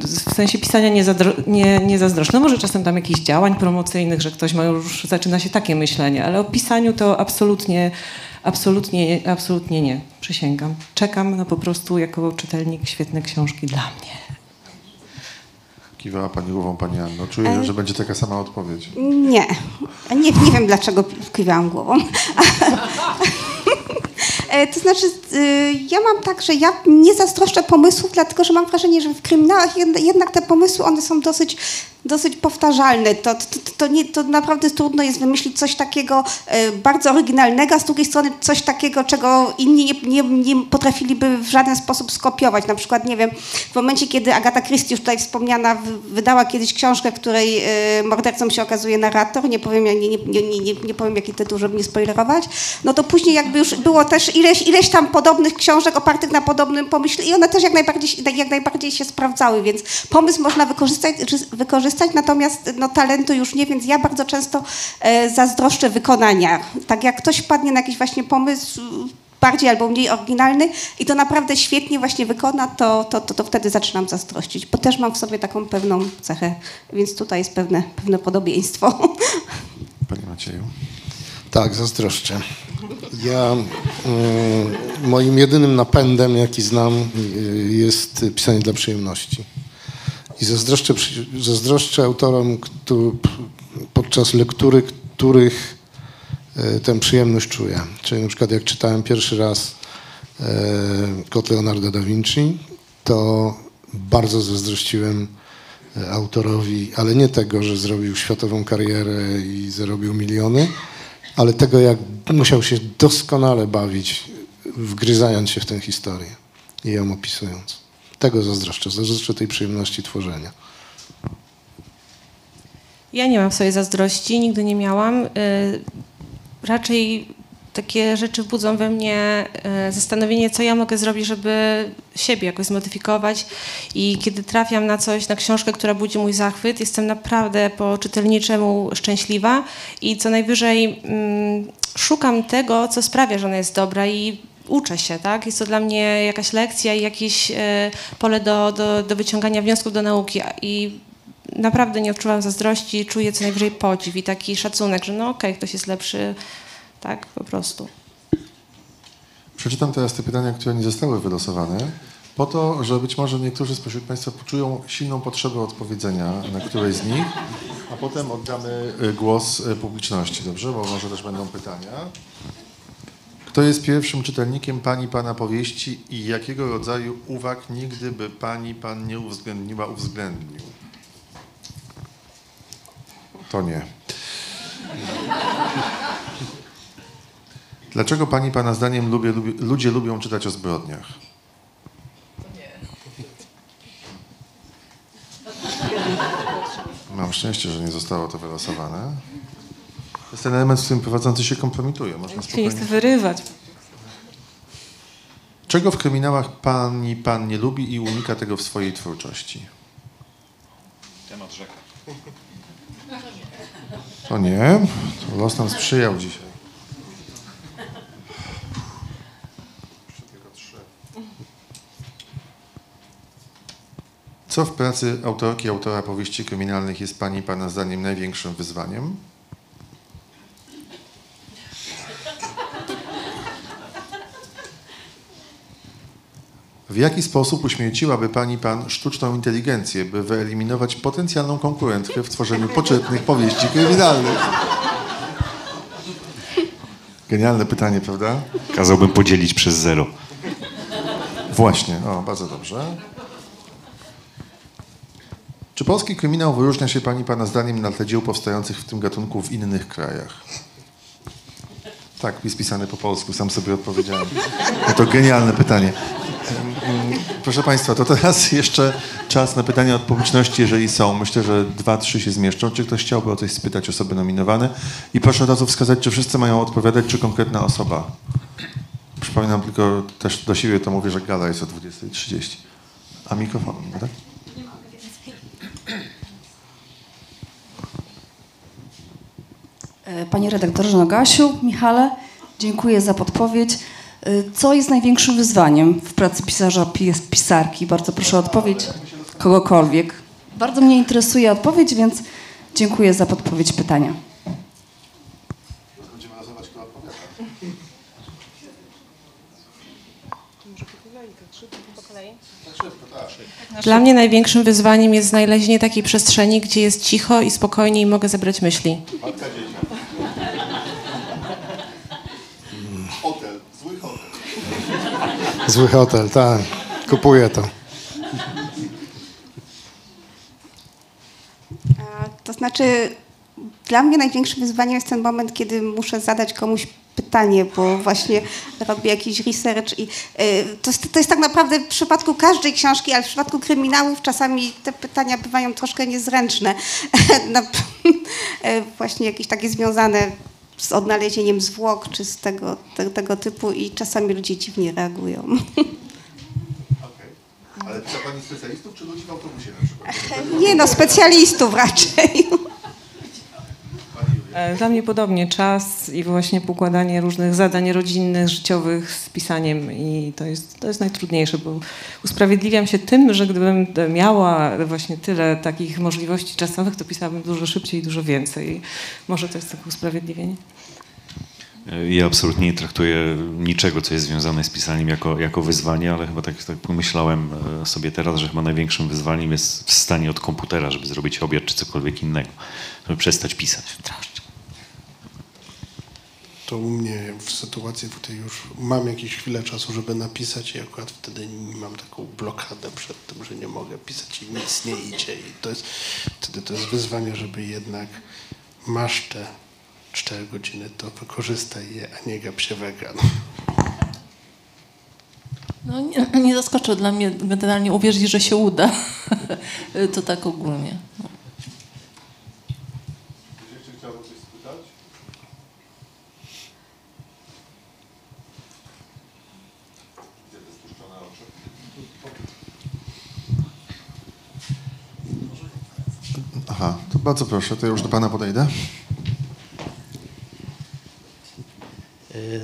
w sensie pisania nie, zadro, nie, nie zazdroszczę. No może czasem tam jakichś działań promocyjnych, że ktoś ma już, zaczyna się takie myślenie, ale o pisaniu to absolutnie, absolutnie, absolutnie nie. Przysięgam. Czekam na po prostu jako czytelnik świetne książki dla mnie. Kiwała pani głową, pani Anno. Czuję, E. że będzie taka sama odpowiedź. Nie. nie. Nie wiem, dlaczego kiwałam głową. E, To znaczy, y, ja mam tak, że ja nie zazdroszczę pomysłów, dlatego że mam wrażenie, że w kryminałach jed- jednak te pomysły, one są dosyć, dosyć powtarzalne. To, to, to, nie, to naprawdę trudno jest wymyślić coś takiego e, bardzo oryginalnego, a z drugiej strony coś takiego, czego inni nie, nie, nie potrafiliby w żaden sposób skopiować. Na przykład, nie wiem, w momencie, kiedy Agata Christie, już tutaj wspomniana, wydała kiedyś książkę, której e, mordercą się okazuje narrator, nie powiem, nie, nie, nie, nie, nie powiem jaki tytuł, żeby nie spoilerować, no to później jakby już było też ileś, ileś tam podobnych książek opartych na podobnym pomyśle i one też jak najbardziej, jak najbardziej się sprawdzały, więc pomysł można wykorzystać, czy- wykorzystać natomiast no, talentu już nie, więc ja bardzo często e, zazdroszczę wykonania. Tak jak ktoś wpadnie na jakiś właśnie pomysł, bardziej albo mniej oryginalny i to naprawdę świetnie właśnie wykona, to, to, to, to wtedy zaczynam zazdrościć, bo też mam w sobie taką pewną cechę, więc tutaj jest pewne, pewne podobieństwo. Panie Macieju? Tak, zazdroszczę. Ja mm, moim jedynym napędem, jaki znam, y, jest pisanie dla przyjemności. I zazdroszczę, zazdroszczę autorom podczas lektury, których e, tę przyjemność czuję. Czyli na przykład jak czytałem pierwszy raz e, Kot Leonardo da Vinci, to bardzo zazdrościłem e, autorowi, ale nie tego, że zrobił światową karierę i zarobił miliony, ale tego, jak musiał się doskonale bawić, wgryzając się w tę historię i ją opisując. Tego zazdroszczę, zazdroszczę tej przyjemności tworzenia. Ja nie mam sobie zazdrości, nigdy nie miałam. Y, Raczej takie rzeczy budzą we mnie y, zastanowienie, co ja mogę zrobić, żeby siebie jakoś zmodyfikować. I kiedy trafiam na coś, na książkę, która budzi mój zachwyt, jestem naprawdę po czytelniczemu szczęśliwa i co najwyżej mm, szukam tego, co sprawia, że ona jest dobra i uczę się, tak? Jest to dla mnie jakaś lekcja i jakieś e, pole do, do, do wyciągania wniosków do nauki. I naprawdę nie odczuwam zazdrości, czuję co najwyżej podziw i taki szacunek, że no okej, ktoś jest lepszy, tak, po prostu. Przeczytam teraz te pytania, które nie zostały wylosowane, po to, że być może niektórzy spośród Państwa poczują silną potrzebę odpowiedzenia na któreś z nich, a potem oddamy y, głos y, publiczności, dobrze? Bo może też będą pytania. Kto jest pierwszym czytelnikiem Pani Pana powieści i jakiego rodzaju uwag nigdy by Pani Pan nie uwzględniła, uwzględnił? To nie. Dlaczego Pani Pana zdaniem lubię, ludzie lubią czytać o zbrodniach? Mam szczęście, że nie zostało to wylosowane. To jest ten element, w którym prowadzący się kompromituje. Można spokojnie... chcę wyrywać. Czego w kryminałach Pani Pan nie lubi i unika tego w swojej twórczości? Temat rzeka. To nie. To los nam sprzyjał dzisiaj. Co w pracy autorki, autora powieści kryminalnych jest Pani Pana zdaniem największym wyzwaniem? Jaki sposób uśmierciłaby Pani Pan sztuczną inteligencję, by wyeliminować potencjalną konkurentkę w tworzeniu poczytnych powieści kryminalnych? Genialne pytanie, prawda? Kazałbym podzielić przez zero. Właśnie, o, bardzo dobrze. Czy polski kryminał wyróżnia się Pani Pana zdaniem na tle dzieł powstających w tym gatunku w innych krajach? Tak, jest pisany po polsku, sam sobie odpowiedziałem. No to genialne pytanie. Proszę Państwa, to teraz jeszcze czas na pytania od publiczności, jeżeli są. Myślę, że dwa, trzy się zmieszczą. Czy ktoś chciałby o coś spytać osoby nominowane? I proszę od razu wskazać, czy wszyscy mają odpowiadać, czy konkretna osoba. Przypominam tylko też do siebie, to mówię, że gala jest o 20.30. A mikrofon, tak? E, Panie redaktorze Nogasiu, Michale, dziękuję za podpowiedź. Co jest największym wyzwaniem w pracy pisarza, pis- pisarki? Bardzo proszę o odpowiedź kogokolwiek. Bardzo mnie interesuje odpowiedź, więc dziękuję za podpowiedź pytania. Dla mnie największym wyzwaniem jest znalezienie takiej przestrzeni, gdzie jest cicho i spokojnie i mogę zebrać myśli. Hotel, zły hotel. Zły hotel, tak. Kupuję to. To znaczy, dla mnie największym wyzwaniem jest ten moment, kiedy muszę zadać komuś pytanie, bo właśnie robię jakiś research i y, to, to jest tak naprawdę w przypadku każdej książki, ale w przypadku kryminałów czasami te pytania bywają troszkę niezręczne. Na, y, właśnie jakieś takie związane z odnalezieniem zwłok czy z tego, te, tego typu i czasami ludzie dziwnie reagują. Ale pyta Pani specjalistów, czy ludzi w autobusie na przykład? Nie no, specjalistów raczej. E, Dla mnie podobnie czas i właśnie pokładanie różnych zadań rodzinnych, życiowych z pisaniem i to jest, to jest najtrudniejsze, bo usprawiedliwiam się tym, że gdybym miała właśnie tyle takich możliwości czasowych, to pisałabym dużo szybciej i dużo więcej. Może to jest takie usprawiedliwienie. E, Ja absolutnie nie traktuję niczego, co jest związane z pisaniem jako, jako wyzwanie, ale chyba tak, tak pomyślałem e, sobie teraz, że chyba największym wyzwaniem jest wstanie od komputera, żeby zrobić obiad czy cokolwiek innego, żeby przestać pisać. To u mnie w sytuacji, w której już mam jakieś chwilę czasu, żeby napisać i akurat wtedy mam taką blokadę przed tym, że nie mogę pisać i nic nie idzie. I to jest, wtedy to jest wyzwanie, żeby jednak masz te 4 godziny, to wykorzystaj je, a nie gap się wegan. No, nie, nie zaskoczył dla mnie generalnie uwierzyć, że się uda. to tak ogólnie. Aha, to bardzo proszę, to ja już do pana podejdę. Y,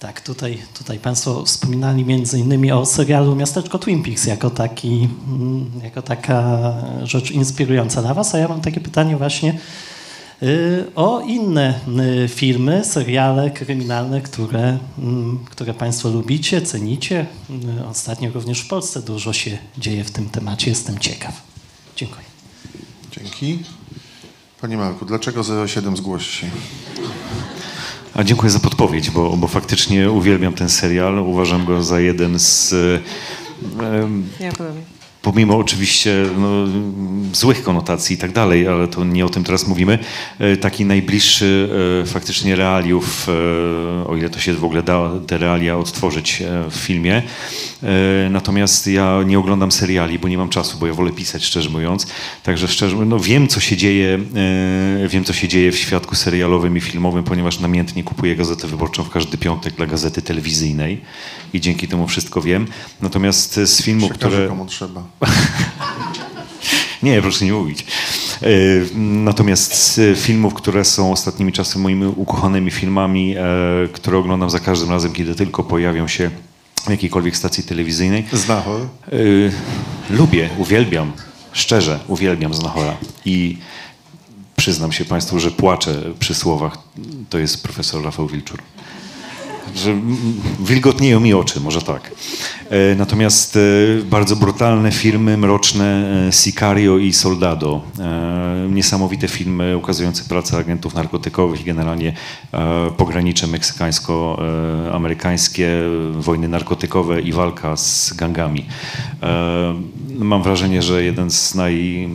Tak, tutaj, tutaj Państwo wspominali między innymi o serialu Miasteczko Twin Peaks jako, taki, mm, jako taka rzecz inspirująca dla Was, a ja mam takie pytanie właśnie y, o inne y, filmy, seriale kryminalne, które, mm, które Państwo lubicie, cenicie. Ostatnio również w Polsce dużo się dzieje w tym temacie, jestem ciekaw. Dziękuję. Dzięki. Panie Marku, dlaczego 07 zgłoś się? A dziękuję za podpowiedź, bo, bo faktycznie uwielbiam ten serial. Uważam go za jeden z. em, Ja podobnie. Pomimo oczywiście no, złych konotacji i tak dalej, ale to nie o tym teraz mówimy, e, taki najbliższy e, faktycznie realiów, e, o ile to się w ogóle da te realia odtworzyć w filmie. Natomiast ja nie oglądam seriali, bo nie mam czasu, bo ja wolę pisać, szczerze mówiąc. Także szczerze no, wiem, co się dzieje, wiem, co się dzieje w świadku serialowym i filmowym, ponieważ namiętnie kupuję Gazetę Wyborczą w każdy piątek dla gazety telewizyjnej i dzięki temu wszystko wiem. Natomiast z filmów, Przekażę które... komu trzeba. Nie, proszę nie mówić. E, Natomiast z filmów, które są ostatnimi czasy moimi ukochanymi filmami, e, które oglądam za każdym razem, kiedy tylko pojawią się w jakiejkolwiek stacji telewizyjnej. Znachor? E, Lubię, uwielbiam, szczerze uwielbiam Znachora. I przyznam się Państwu, że płaczę przy słowach, to jest profesor Rafał Wilczur że wilgotnieją mi oczy, może tak. E, Natomiast e, bardzo brutalne filmy, mroczne e, Sicario i Soldado. Niesamowite filmy ukazujące pracę agentów narkotykowych i generalnie pogranicze meksykańsko-amerykańskie, wojny narkotykowe i walka z gangami. Mam wrażenie, że jeden z, naj,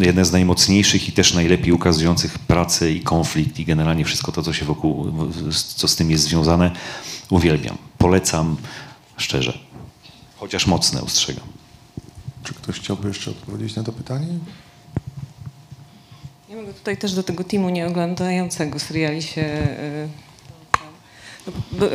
jeden z najmocniejszych i też najlepiej ukazujących pracę i konflikt i generalnie wszystko to, co się wokół, co z tym jest związane, uwielbiam. Polecam szczerze. Chociaż mocne, ostrzegam. Czy ktoś chciałby jeszcze odpowiedzieć na to pytanie? Ja mogę tutaj też do tego teamu nieoglądającego seriali się...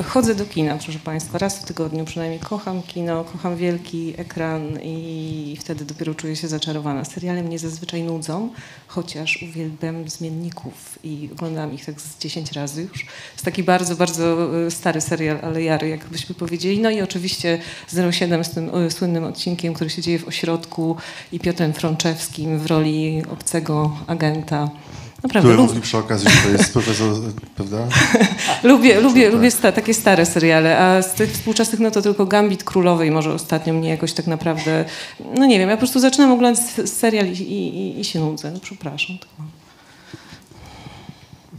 Chodzę do kina, proszę Państwa, raz w tygodniu przynajmniej. Kocham kino, kocham wielki ekran i wtedy dopiero czuję się zaczarowana. Seriale mnie zazwyczaj nudzą, chociaż uwielbiam zmienników i oglądam ich tak z 10 razy już. Jest taki bardzo, bardzo y, stary serial, ale jary, jakbyśmy powiedzieli. No i oczywiście 07 z tym y, słynnym odcinkiem, który się dzieje w ośrodku i Piotrem Frączewskim w roli obcego agenta. Naprawdę, Który lub, mówi przy okazji, że to jest profesor, prawda? lubię, lubię, tak. lubię sta, takie stare seriale, a z tych współczesnych no to tylko Gambit Królowej może ostatnio mnie jakoś tak naprawdę, no nie wiem, ja po prostu zaczynam oglądać serial i, i, i, się nudzę, no przepraszam. tak.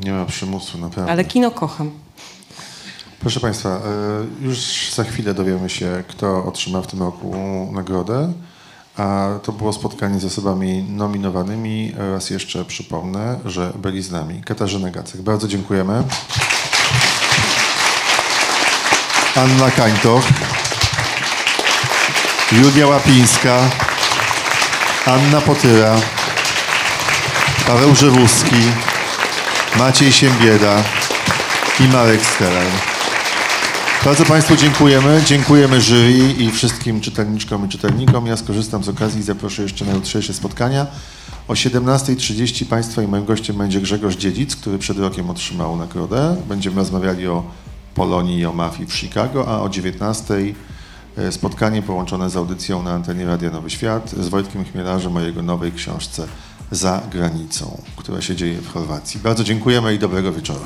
Nie ma przymusu, naprawdę. Ale kino kocham. Proszę Państwa, e, już za chwilę dowiemy się, kto otrzyma w tym roku nagrodę. A to było spotkanie z osobami nominowanymi. Raz jeszcze przypomnę, że byli z nami Katarzyna Gacek. Bardzo dziękujemy. Anna Kańtoch. Julia Łapińska. Anna Potyra. Paweł Żewuski. Maciej Siembieda i Marek Stelar. Bardzo Państwu dziękujemy. Dziękujemy jury i wszystkim czytelniczkom i czytelnikom. Ja skorzystam z okazji i zaproszę jeszcze na jutrzejsze spotkania. O 17.30 Państwa i moim gościem będzie Grzegorz Dziedzic, który przed rokiem otrzymał nagrodę. Będziemy rozmawiali o Polonii i o mafii w Chicago, a o 19.00 e, spotkanie połączone z audycją na antenie Radia Nowy Świat z Wojtkiem Chmielarzem o jego nowej książce Za granicą, która się dzieje w Chorwacji. Bardzo dziękujemy i dobrego wieczoru.